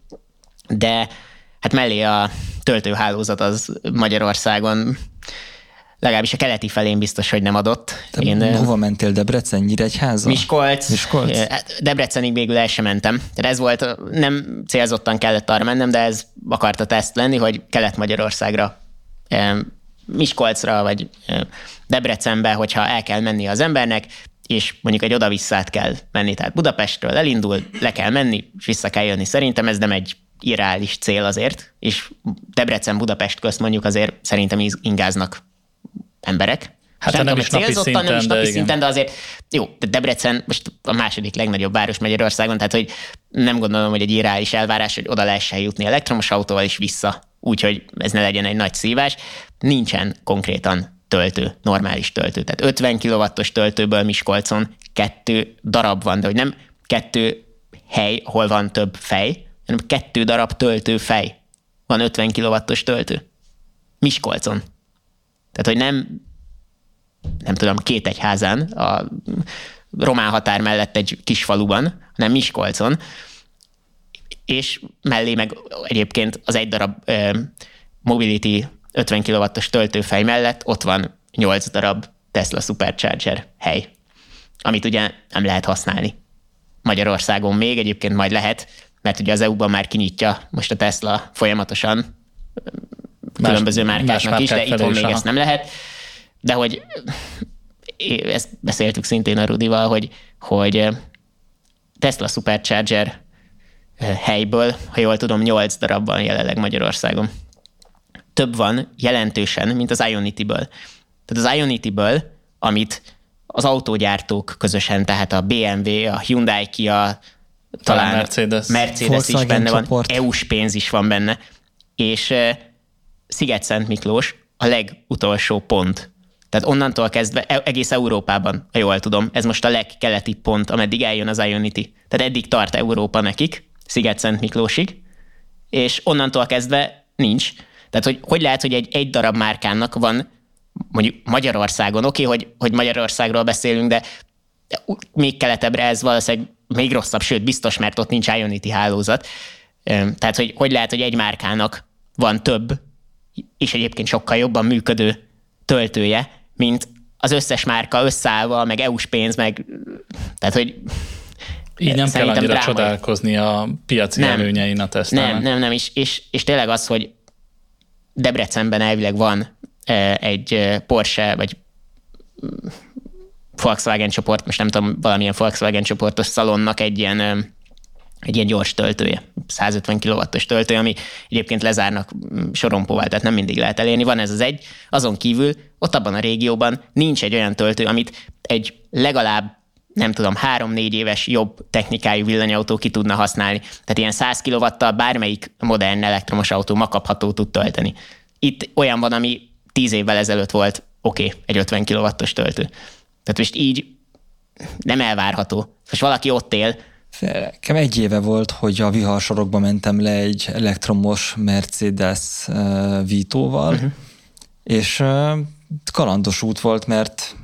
de hát mellé a töltőhálózat az Magyarországon legalábbis a keleti felén biztos, hogy nem adott. Te Én, hova mentél? Debrecen, Nyíregyháza? Miskolc. Miskolc? Hát Debrecenig végül el sem mentem. Tehát ez volt, nem célzottan kellett arra mennem, de ez akarta teszt lenni, hogy Kelet-Magyarországra, Miskolcra vagy Debrecenbe, hogyha el kell menni az embernek, és mondjuk egy oda-visszát kell menni. Tehát Budapestről elindul, le kell menni, és vissza kell jönni. Szerintem ez nem egy irreális cél azért, és Debrecen-Budapest közt mondjuk azért szerintem ingáznak emberek. Hát nem, nem is napi szinten, nem is napi de szinten, igen. de azért jó, de Debrecen most a második legnagyobb város Magyarországon, tehát hogy nem gondolom, hogy egy irreális elvárás, hogy oda lehessen jutni elektromos autóval is vissza, úgyhogy ez ne legyen egy nagy szívás. Nincsen konkrétan töltő, normális töltő. Tehát 50 kW-os töltőből Miskolcon kettő darab van, de hogy nem kettő hely, hol van több fej, hanem kettő darab töltő fej. Van 50 kW-os töltő. Miskolcon. Tehát, hogy nem, nem tudom, két egyházán, a román határ mellett egy kis faluban, hanem Miskolcon, és mellé meg egyébként az egy darab ö, Mobility 50 kW-os töltőfej mellett ott van 8 darab Tesla Supercharger hely, amit ugye nem lehet használni. Magyarországon még egyébként majd lehet, mert ugye az EU-ban már kinyitja most a Tesla folyamatosan különböző márkáknak más is, de itthon még aha. ezt nem lehet. De hogy ezt beszéltük szintén a Rudival, hogy, hogy Tesla Supercharger helyből, ha jól tudom, 8 darab van jelenleg Magyarországon. Több van jelentősen, mint az Ionity-ből. Tehát az Ionity-ből, amit az autógyártók közösen, tehát a BMW, a Hyundai, Kia, talán Mercedes. Mercedes is benne van, csoport. EU-s pénz is van benne, és Sziget-Szent Miklós a legutolsó pont. Tehát onnantól kezdve e- egész Európában, ha jól tudom, ez most a legkeleti pont, ameddig eljön az Ionity. Tehát eddig tart Európa nekik, Sziget-Szent Miklósig, és onnantól kezdve nincs. Tehát, hogy hogy lehet, hogy egy, egy darab márkának van mondjuk Magyarországon, oké, okay, hogy, hogy Magyarországról beszélünk, de még keletebbre ez valószínűleg még rosszabb, sőt biztos, mert ott nincs Ionity hálózat. Tehát, hogy hogy lehet, hogy egy márkának van több, és egyébként sokkal jobban működő töltője, mint az összes márka összeállva, meg EU-s pénz, meg tehát, hogy Így nem kell annyira drámai. csodálkozni a piaci Nem. előnyein a Tesla-nak. Nem, nem, nem, és, és, és tényleg az, hogy Debrecenben elvileg van eh, egy eh, Porsche, vagy Volkswagen csoport, most nem tudom, valamilyen Volkswagen csoportos szalonnak egy ilyen eh, egy ilyen gyors töltője, 150 kW-os töltő, ami egyébként lezárnak sorompóval, tehát nem mindig lehet elérni. Van ez az egy, azon kívül ott abban a régióban nincs egy olyan töltő, amit egy legalább nem tudom, három-négy éves jobb technikájú villanyautó ki tudna használni. Tehát ilyen 100 kW-tal bármelyik modern elektromos autó makapható tud tölteni. Itt olyan van, ami 10 évvel ezelőtt volt, oké, okay, egy 50 kW-os töltő. Tehát most így nem elvárható. Most valaki ott él, Nekem egy éve volt, hogy a viharsorokba mentem le egy elektromos Mercedes uh, Vito-val, uh-huh. és uh, kalandos út volt, mert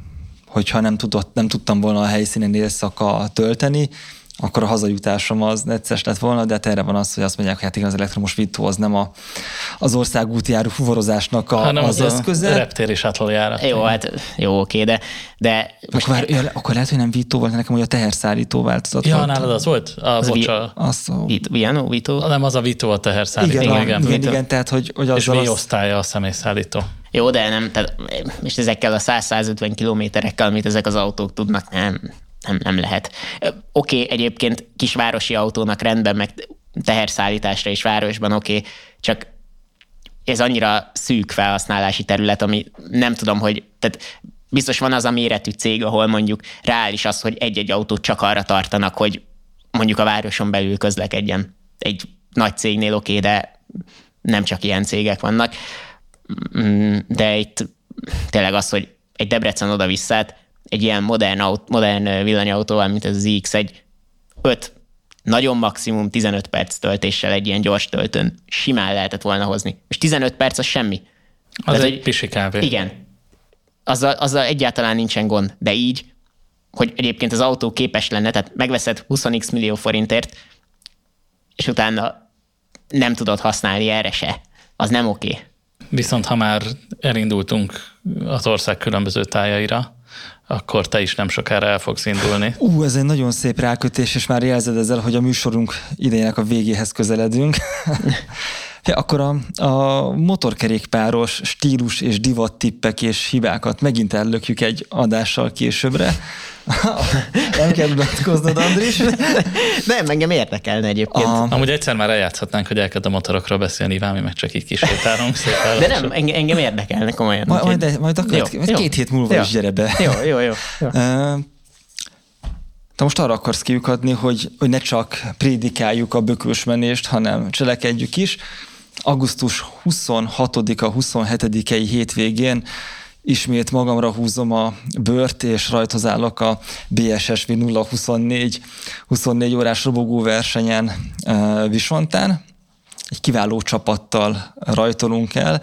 hogyha nem, tudott, nem tudtam volna a helyszínen éjszaka tölteni, akkor a hazajutásom az necces lett volna, de hát erre van az, hogy azt mondják, hogy hát igen, az elektromos vitó az nem a, az országútjáró fuvarozásnak a, Hanem az, az eszköze. reptér és átlaljárat. Jó, hát jó, oké, de, de most akkor, már, akkor lehet, hogy nem vitó volt, nekem hogy a teherszállító változat ja, volt. nálad az volt? A, Az bocs, vi- a, Azt, a, Vito, Viano, Vito? nem, az a Vito a teherszállító. igen, igen, igen, igen, igen, tehát hogy, hogy És azzal az, V-osztálya a személyszállító. Jó, de nem, tehát, és ezekkel a 100-150 kilométerekkel, amit ezek az autók tudnak, nem, nem, nem lehet. Oké, okay, egyébként kisvárosi autónak rendben, meg teherszállításra is városban oké, okay, csak ez annyira szűk felhasználási terület, ami nem tudom, hogy, tehát biztos van az a méretű cég, ahol mondjuk reális az, hogy egy-egy autót csak arra tartanak, hogy mondjuk a városon belül közlekedjen. Egy nagy cégnél oké, okay, de nem csak ilyen cégek vannak. Mm, De itt tényleg az, hogy egy Debrecen oda-vissza, egy ilyen modern, aut, modern villanyautóval, mint ez az iX1, 5, nagyon maximum 15 perc töltéssel egy ilyen gyors töltőn simán lehetett volna hozni. És 15 perc az semmi. Az Tehát, egy hogy- pisi kávé. Igen. Azzal, azzal egyáltalán nincsen gond, de így, hogy egyébként az autó képes lenne, tehát megveszed 20x millió forintért, és utána nem tudod használni erre se. Az nem oké. Okay. Viszont ha már elindultunk az ország különböző tájaira, akkor te is nem sokára el fogsz indulni. Ú, ez egy nagyon szép rákötés, és már jelzed ezzel, hogy a műsorunk idejének a végéhez közeledünk. Ja, akkor a, a motorkerékpáros stílus és divat tippek és hibákat megint ellökjük egy adással későbbre. Nem kell unatkoznod, Andris. Nem, engem érdekelne egyébként. A, Amúgy egyszer már eljátszhatnánk, hogy elkezd a motorokról beszélni, Iván, mi meg csak így kísértálunk szépen. De nem, engem, engem érdekelne komolyan. majd, majd, majd akkor Jó, majd jó. két hét múlva Jó. is gyere be. Jó, jó, jó. jó. Te most arra akarsz kiukadni, hogy, hogy ne csak prédikáljuk a bökősmenést, hanem cselekedjük is. Augusztus 26-a, 27-i hétvégén ismét magamra húzom a bört, és rajthoz állok a BSSV 024 24 órás robogó versenyen ö, Visontán. Egy kiváló csapattal rajtolunk el.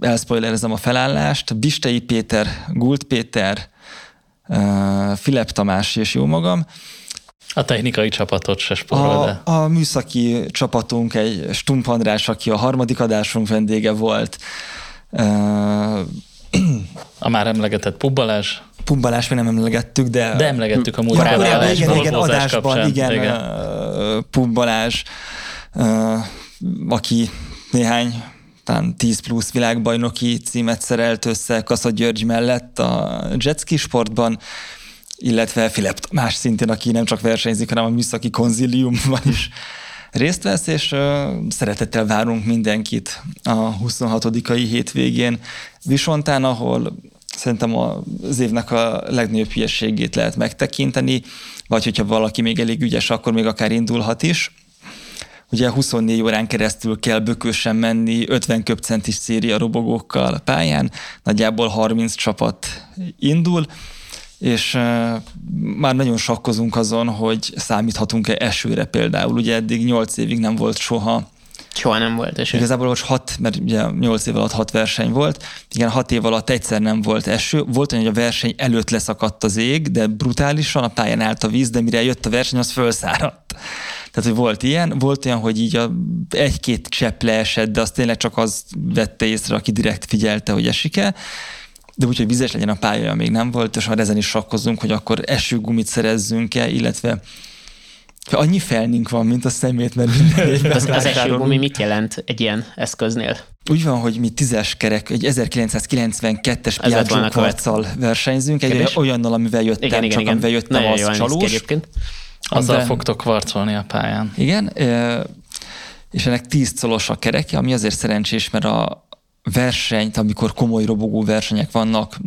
Elspoilerezem a felállást. Bistei Péter, Gult Péter, Filip Tamás és jó magam. A technikai csapatot se spórol, de A, a műszaki csapatunk egy Stump András, aki a harmadik adásunk vendége volt. A már emlegetett Pubbalás, Pumbalás még nem emlegettük, de... de emlegettük a múlt korábbi adásban, igen, igen, adásban, kapcsán. igen, igen. Pumbalás, aki néhány talán 10 plusz világbajnoki címet szerelt össze Kassa György mellett a jetski sportban, illetve Filip Tamás szintén, aki nem csak versenyzik, hanem a műszaki konziliumban is részt vesz, és szeretettel várunk mindenkit a 26 hétvégén Visontán, ahol szerintem az évnek a legnagyobb hülyeségét lehet megtekinteni, vagy hogyha valaki még elég ügyes, akkor még akár indulhat is. Ugye 24 órán keresztül kell bökősen menni 50 köpcentis széria robogókkal pályán, nagyjából 30 csapat indul, és már nagyon sakkozunk azon, hogy számíthatunk-e esőre például. Ugye eddig 8 évig nem volt soha Soha nem volt eső. Igazából most hat, mert ugye 8 év alatt hat verseny volt, igen, hat év alatt egyszer nem volt eső. Volt olyan, hogy a verseny előtt leszakadt az ég, de brutálisan a pályán állt a víz, de mire jött a verseny, az felszáradt. Tehát, hogy volt ilyen, volt olyan, hogy így a, egy-két csepp leesett, de az tényleg csak az vette észre, aki direkt figyelte, hogy esik-e. De úgy, hogy vizes legyen a pálya, még nem volt, és már ezen is sakkozunk, hogy akkor esőgumit szerezzünk-e, illetve annyi felnink van, mint a szemét, mert minden Az, az esőgumi mit jelent egy ilyen eszköznél? Úgy van, hogy mi tízes kerek, egy 1992-es Ez lett volna Piaggio a kvarccal versenyzünk, egy Kérdés? olyannal, amivel jöttem, Igen, igen, csak igen. amivel jöttem, Nagyon az csalós. Azzal amiben- fogtok varcolni a pályán. Igen, és ennek 10 colos a kereke, ami azért szerencsés, mert a versenyt, amikor komoly robogó versenyek vannak,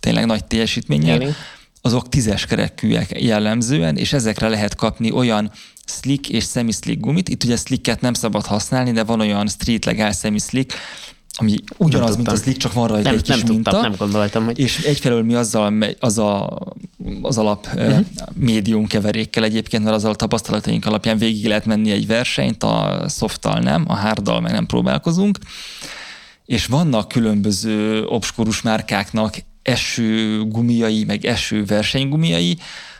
tényleg nagy teljesítménnyel, Igen. Azok tízes kerekűek jellemzően, és ezekre lehet kapni olyan slick és semi-slick gumit. Itt ugye slicket nem szabad használni, de van olyan street legal semi-slick, ami ugyanaz, mint a slick, csak van rajta Nem, egy kis nem minta. tudtam, nem gondoltam, hogy És egyfelől mi azzal, megy- az, a, az alap uh-huh. médium keverékkel egyébként, mert azzal a tapasztalataink alapján végig lehet menni egy versenyt, a softal nem, a harddal meg nem próbálkozunk. És vannak különböző obskurus márkáknak eső gumiai, meg eső versenygumiai,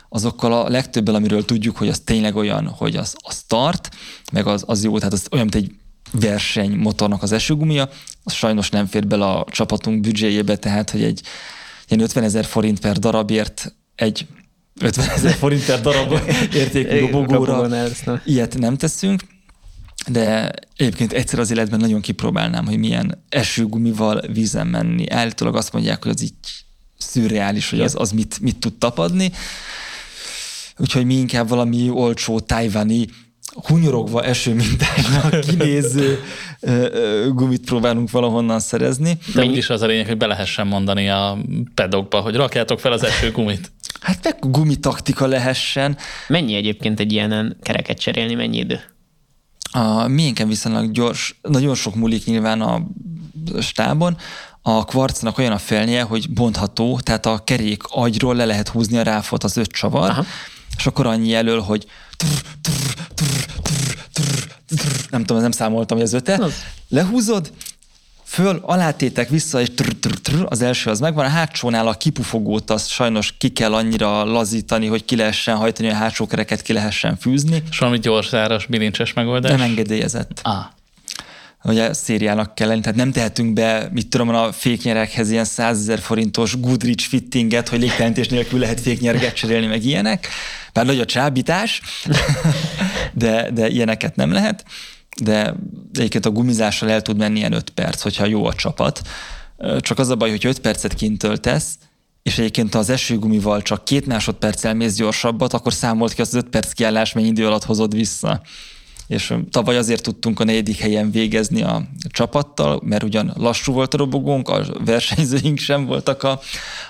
azokkal a legtöbbel, amiről tudjuk, hogy az tényleg olyan, hogy az, az tart, meg az, az jó, tehát az olyan, mint egy versenymotornak az esőgumia, az sajnos nem fér bele a csapatunk büdzséjébe, tehát, hogy egy ilyen 50 ezer forint per darabért egy 50 ezer forint per darab értékű nem. ilyet nem teszünk, de egyébként egyszer az életben nagyon kipróbálnám, hogy milyen esőgumival vízen menni. Állítólag azt mondják, hogy az így szürreális, hogy az, az mit, mit tud tapadni. Úgyhogy mi inkább valami olcsó tájvani hunyorogva esőmintásnak kinéző ö, ö, gumit próbálunk valahonnan szerezni. De úgyis az a lényeg, hogy be lehessen mondani a pedokba, hogy rakjátok fel az esőgumit. Hát meg gumitaktika lehessen. Mennyi egyébként egy ilyenen kereket cserélni, mennyi idő? A miénken viszonylag gyors, nagyon sok múlik nyilván a stábon. A kvarcnak olyan a felnie, hogy bontható, tehát a kerék agyról le lehet húzni a ráfot az öt csavar, Aha. Aha. és akkor annyi elől, hogy trr, trr, trr, trr, trr, trr, nem tudom, nem számoltam, hogy az öte. Az. Lehúzod, föl, alátétek vissza, és trr, trr, trr, az első az megvan, a hátsónál a kipufogót azt sajnos ki kell annyira lazítani, hogy ki lehessen hajtani, a hátsó kereket ki lehessen fűzni. És valami gyors bilincses megoldás. Nem engedélyezett. Ah, ugye szériának kell lenni, tehát nem tehetünk be, mit tudom, a féknyerekhez ilyen 100 ezer forintos Goodrich fittinget, hogy légtelentés nélkül lehet féknyerget cserélni, meg ilyenek. Bár nagy a csábítás, de, de ilyeneket nem lehet. De egyébként a gumizással el tud menni ilyen 5 perc, hogyha jó a csapat. Csak az a baj, hogy 5 percet kint töltesz, és egyébként ha az esőgumival csak két másodperccel mész gyorsabbat, akkor számolt ki az 5 perc kiállás, mennyi idő alatt hozod vissza és tavaly azért tudtunk a negyedik helyen végezni a csapattal, mert ugyan lassú volt a robogónk, a versenyzőink sem voltak a,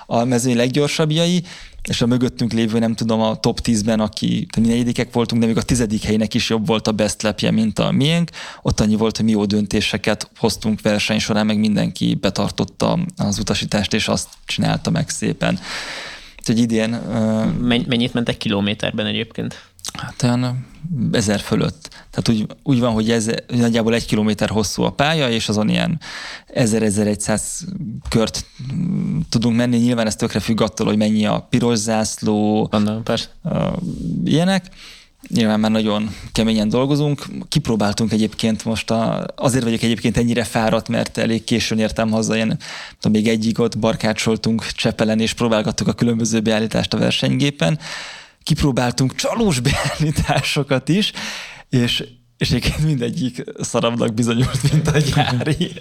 a mezőny leggyorsabbjai, és a mögöttünk lévő, nem tudom, a top 10-ben, aki, mi negyedikek voltunk, de még a tizedik helynek is jobb volt a best lapje, mint a miénk. Ott annyi volt, hogy mi jó döntéseket hoztunk verseny során, meg mindenki betartotta az utasítást, és azt csinálta meg szépen. Úgyhogy idén Men- mennyit mentek kilométerben egyébként? Hát olyan ezer fölött. Tehát úgy, úgy van, hogy ez nagyjából egy kilométer hosszú a pálya, és azon ilyen 1000-1100 kört mm, tudunk menni. Nyilván ez tökre függ attól, hogy mennyi a piros zászló, Gondolom, persze. ilyenek. Nyilván már nagyon keményen dolgozunk. Kipróbáltunk egyébként most, a, azért vagyok egyébként ennyire fáradt, mert elég későn értem haza, ilyen, tudom, még egyig ott barkácsoltunk Csepelen, és próbálgattuk a különböző beállítást a versenygépen. Kipróbáltunk csalós beállításokat is, és, és egyébként mindegyik szarabbnak bizonyult, mint a gyári.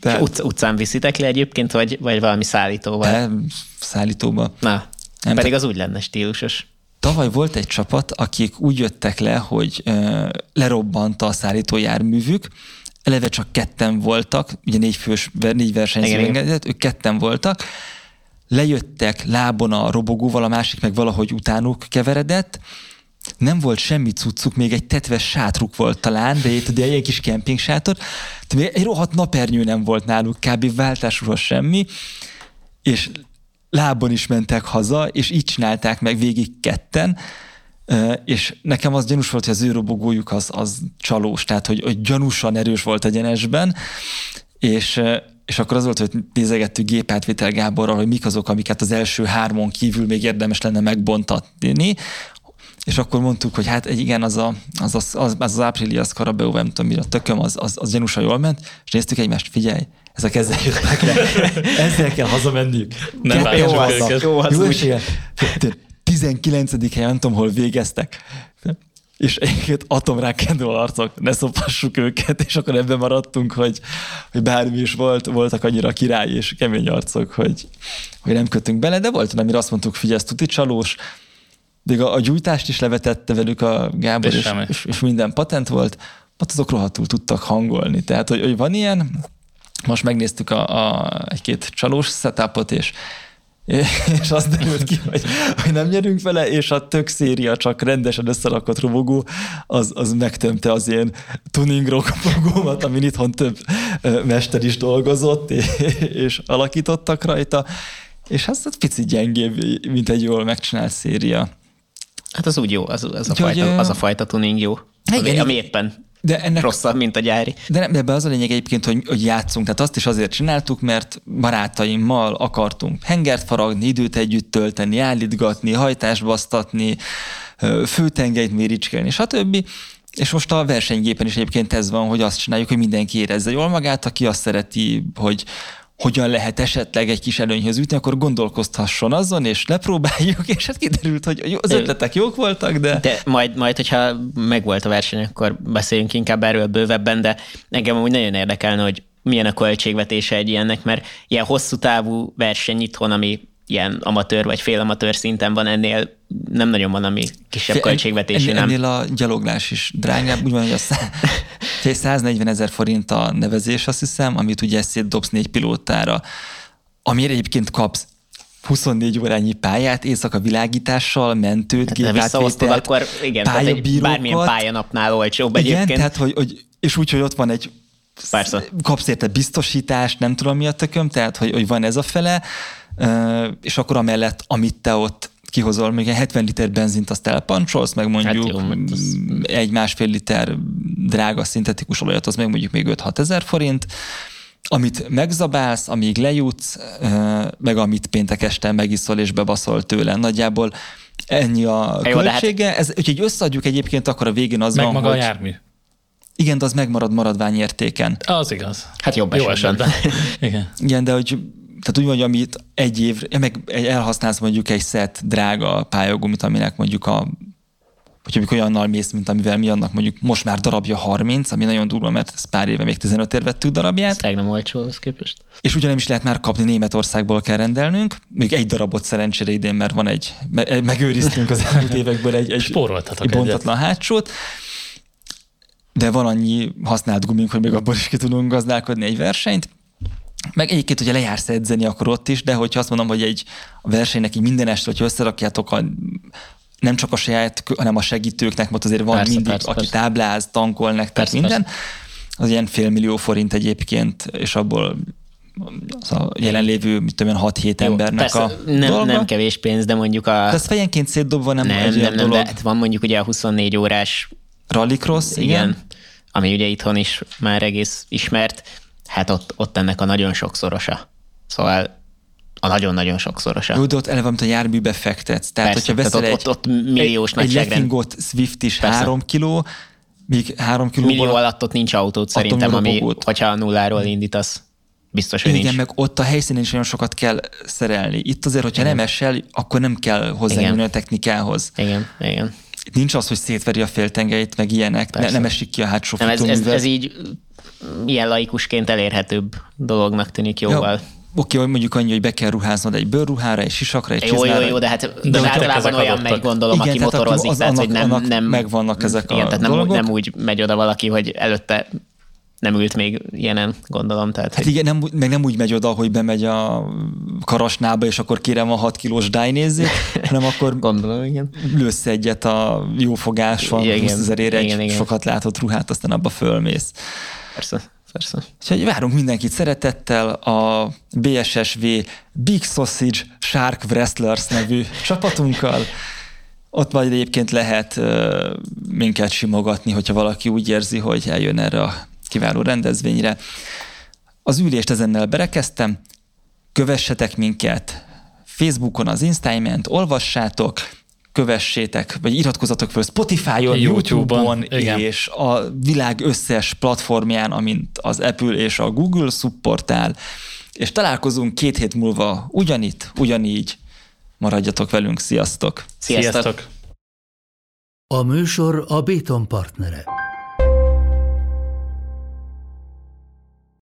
Tehát... Utc- utcán viszitek le egyébként, vagy, vagy valami szállítóval? De szállítóba. Na, Nem, pedig az úgy lenne stílusos. Tavaly volt egy csapat, akik úgy jöttek le, hogy ö, lerobbant a szállító járművük, eleve csak ketten voltak, ugye négy fős, négy versenyző ők ketten voltak, lejöttek lábon a robogóval, a másik meg valahogy utánuk keveredett, nem volt semmi cuccuk, még egy tetves sátruk volt talán, de itt ugye ilyen kis kemping sátor, de még egy rohadt napernyő nem volt náluk, kb. váltásról semmi, és lábon is mentek haza, és így csinálták meg végig ketten, és nekem az gyanús volt, hogy az ő robogójuk az, az csalós, tehát hogy, hogy gyanúsan erős volt egyenesben, és, és akkor az volt, hogy nézegettük gépátvitel Gáborral, hogy mik azok, amiket az első hármon kívül még érdemes lenne megbontatni, és akkor mondtuk, hogy hát igen, az a, az, az, az, az, az április Karabeu, nem tudom mi, a tököm, az, az, az gyanúsan jól ment, és néztük egymást, figyelj, ezek ezzel jöttek le, ezzel kell hazamenniük. Nem vannak. őket. Jó, az Jó úgy. eséllyel. 19. helyen, nem tudom, hol végeztek. És egyébként atomrákendő arcok, ne szopassuk őket, és akkor ebben maradtunk, hogy, hogy bármi is volt, voltak annyira király és kemény arcok, hogy, hogy nem kötünk bele, de volt, amire azt mondtuk, figyelj, ez tuti csalós, még a, a gyújtást is levetette velük a Gábor, és, és, és, és minden patent volt, ott azok rohadtul tudtak hangolni. Tehát, hogy, hogy van ilyen, most megnéztük a, a, egy-két csalós setupot, és és az derült ki, hogy, hogy nem nyerünk vele, és a tök széria csak rendesen összerakott robogó, az, az megtömte az ilyen tuning robogómat, amin itthon több mester is dolgozott, és alakítottak rajta, és hát ez picit gyengébb, mint egy jól megcsinált széria. Hát az úgy jó, az, az, a, fajta, az a fajta tuning jó, ami, ami éppen de ennek, rosszabb, mint a gyári. De nem, de ebben az a lényeg egyébként, hogy, hogy játszunk. Tehát azt is azért csináltuk, mert barátaimmal akartunk hengert faragni, időt együtt tölteni, állítgatni, hajtásbasztatni, főtengelyt méricskelni, stb. És most a versenygépen is egyébként ez van, hogy azt csináljuk, hogy mindenki érezze jól magát, aki azt szereti, hogy hogyan lehet esetleg egy kis előnyhöz ütni, akkor gondolkoztasson azon, és lepróbáljuk, és hát kiderült, hogy az ötletek jók voltak, de... De majd, majd hogyha megvolt a verseny, akkor beszéljünk inkább erről bővebben, de engem úgy nagyon érdekelne, hogy milyen a költségvetése egy ilyennek, mert ilyen hosszú távú verseny itthon, ami ilyen amatőr vagy félamatőr szinten van, ennél nem nagyon van, ami kisebb Fé, költségvetésű. Ennél, ennél a gyaloglás is drágább, úgy van, hogy a 140 ezer forint a nevezés, azt hiszem, amit ugye dobsz négy pilótára, amire egyébként kapsz 24 órányi pályát, éjszaka világítással, mentőt, hát, gépátvételt, akkor igen, egy bármilyen pályanapnál olcsóbb igen, egyébként. tehát, hogy, hogy, és úgy, hogy ott van egy Persze. kapsz érte biztosítást, nem tudom mi a tököm, tehát, hogy, hogy van ez a fele, és akkor amellett, amit te ott kihozol, még egy 70 liter benzint azt elpancsolsz, meg mondjuk hát jó, az... egy másfél liter drága szintetikus olajat, az meg mondjuk még 5-6 ezer forint, amit megzabálsz, amíg lejutsz, meg amit péntek este megiszol és bebaszol tőle. Nagyjából ennyi a Jó, költsége. Hát... Ez, úgyhogy összeadjuk egyébként, akkor a végén az meg van, maga hogy... a jármű. Igen, de az megmarad maradványértéken. Az igaz. Hát jobb Jó esetben. esetben. Igen. Igen, de hogy tehát úgy mondja, amit egy év, meg elhasználsz mondjuk egy szett drága pályagumit, aminek mondjuk a hogy mondjuk olyannal mész, mint amivel mi annak mondjuk most már darabja 30, ami nagyon durva, mert ez pár éve még 15 ér vettük darabját. Ez nem olcsó az képest. És ugyanem is lehet már kapni, Németországból kell rendelnünk. Még egy darabot szerencsére idén, mert van egy, megőriztünk az elmúlt évekből egy, egy, egy bontatlan egyet. hátsót. De van annyi használt gumink, hogy még abból is ki tudunk gazdálkodni egy versenyt. Meg egyébként, hogyha lejársz edzeni, akkor ott is, de hogyha azt mondom, hogy egy versenynek így minden este, hogyha összerakjátok a nem csak a saját, hanem a segítőknek, mert azért van persze, mindig, persze, aki persze. tábláz, tankol nektek, persze, minden. Persze. Az ilyen félmillió forint egyébként, és abból az a jelenlévő, mit tudom 6-7 embernek persze, a nem, dolga. nem kevés pénz, de mondjuk a... De ez fejenként szétdobva nem, nem nem, nem, dolog. de van mondjuk ugye a 24 órás Rallycross, igen. igen. Ami ugye itthon is már egész ismert, hát ott, ott ennek a nagyon sokszorosa. Szóval a nagyon-nagyon sokszorosa. Jó, de ott eleve, amit a járműbe fektetsz. Tehát, Persze, hogyha veszel tehát ott, ott, ott milliós egy, egy lefingott Swift is Persze. három kiló, míg három kiló. Millió alatt ott nincs autót szerintem, ami, hogyha a nulláról indítasz. Biztos, hogy Igen, nincs. meg ott a helyszínen is nagyon sokat kell szerelni. Itt azért, hogyha igen. nem esel, akkor nem kell hozzányúlni a technikához. Igen, igen. Itt nincs az, hogy szétveri a féltengelyt, meg ilyenek, ne, nem esik ki a hátsó nem, ez, ez, ez, így ilyen laikusként elérhetőbb dolognak tűnik jóval. Ja oké, hogy mondjuk annyi, hogy be kell ruháznod egy bőrruhára, egy sisakra, egy Jó, jó, jó, de hát de, de általában olyan adottak. megy, gondolom, igen, aki tehát motorozik, az, tehát hogy nem, nem... Megvannak ezek igen, a tehát nem, nem úgy megy oda valaki, hogy előtte nem ült még ilyenen, gondolom. Tehát, hát igen, nem, meg nem úgy megy oda, hogy bemegy a karasnába, és akkor kérem a 6 kilós dájnézzét, hanem akkor gondolom, igen. lősz egyet a jó fogáson, igen, 20 ezer egy igen. sokat látott ruhát, aztán abba fölmész. Persze. Persze. Úgyhogy várunk mindenkit szeretettel a BSSV Big Sausage Shark Wrestlers nevű csapatunkkal. Ott majd egyébként lehet minket simogatni, hogyha valaki úgy érzi, hogy eljön erre a kiváló rendezvényre. Az ülést ezennel berekeztem. Kövessetek minket Facebookon, az Instagram-en, olvassátok, kövessétek, vagy iratkozatok fel Spotify-on, YouTube-on, YouTube és a világ összes platformján, amint az Apple és a Google supportál, és találkozunk két hét múlva ugyanitt, ugyanígy. Maradjatok velünk, sziasztok! Sziasztok! A műsor a Béton partnere.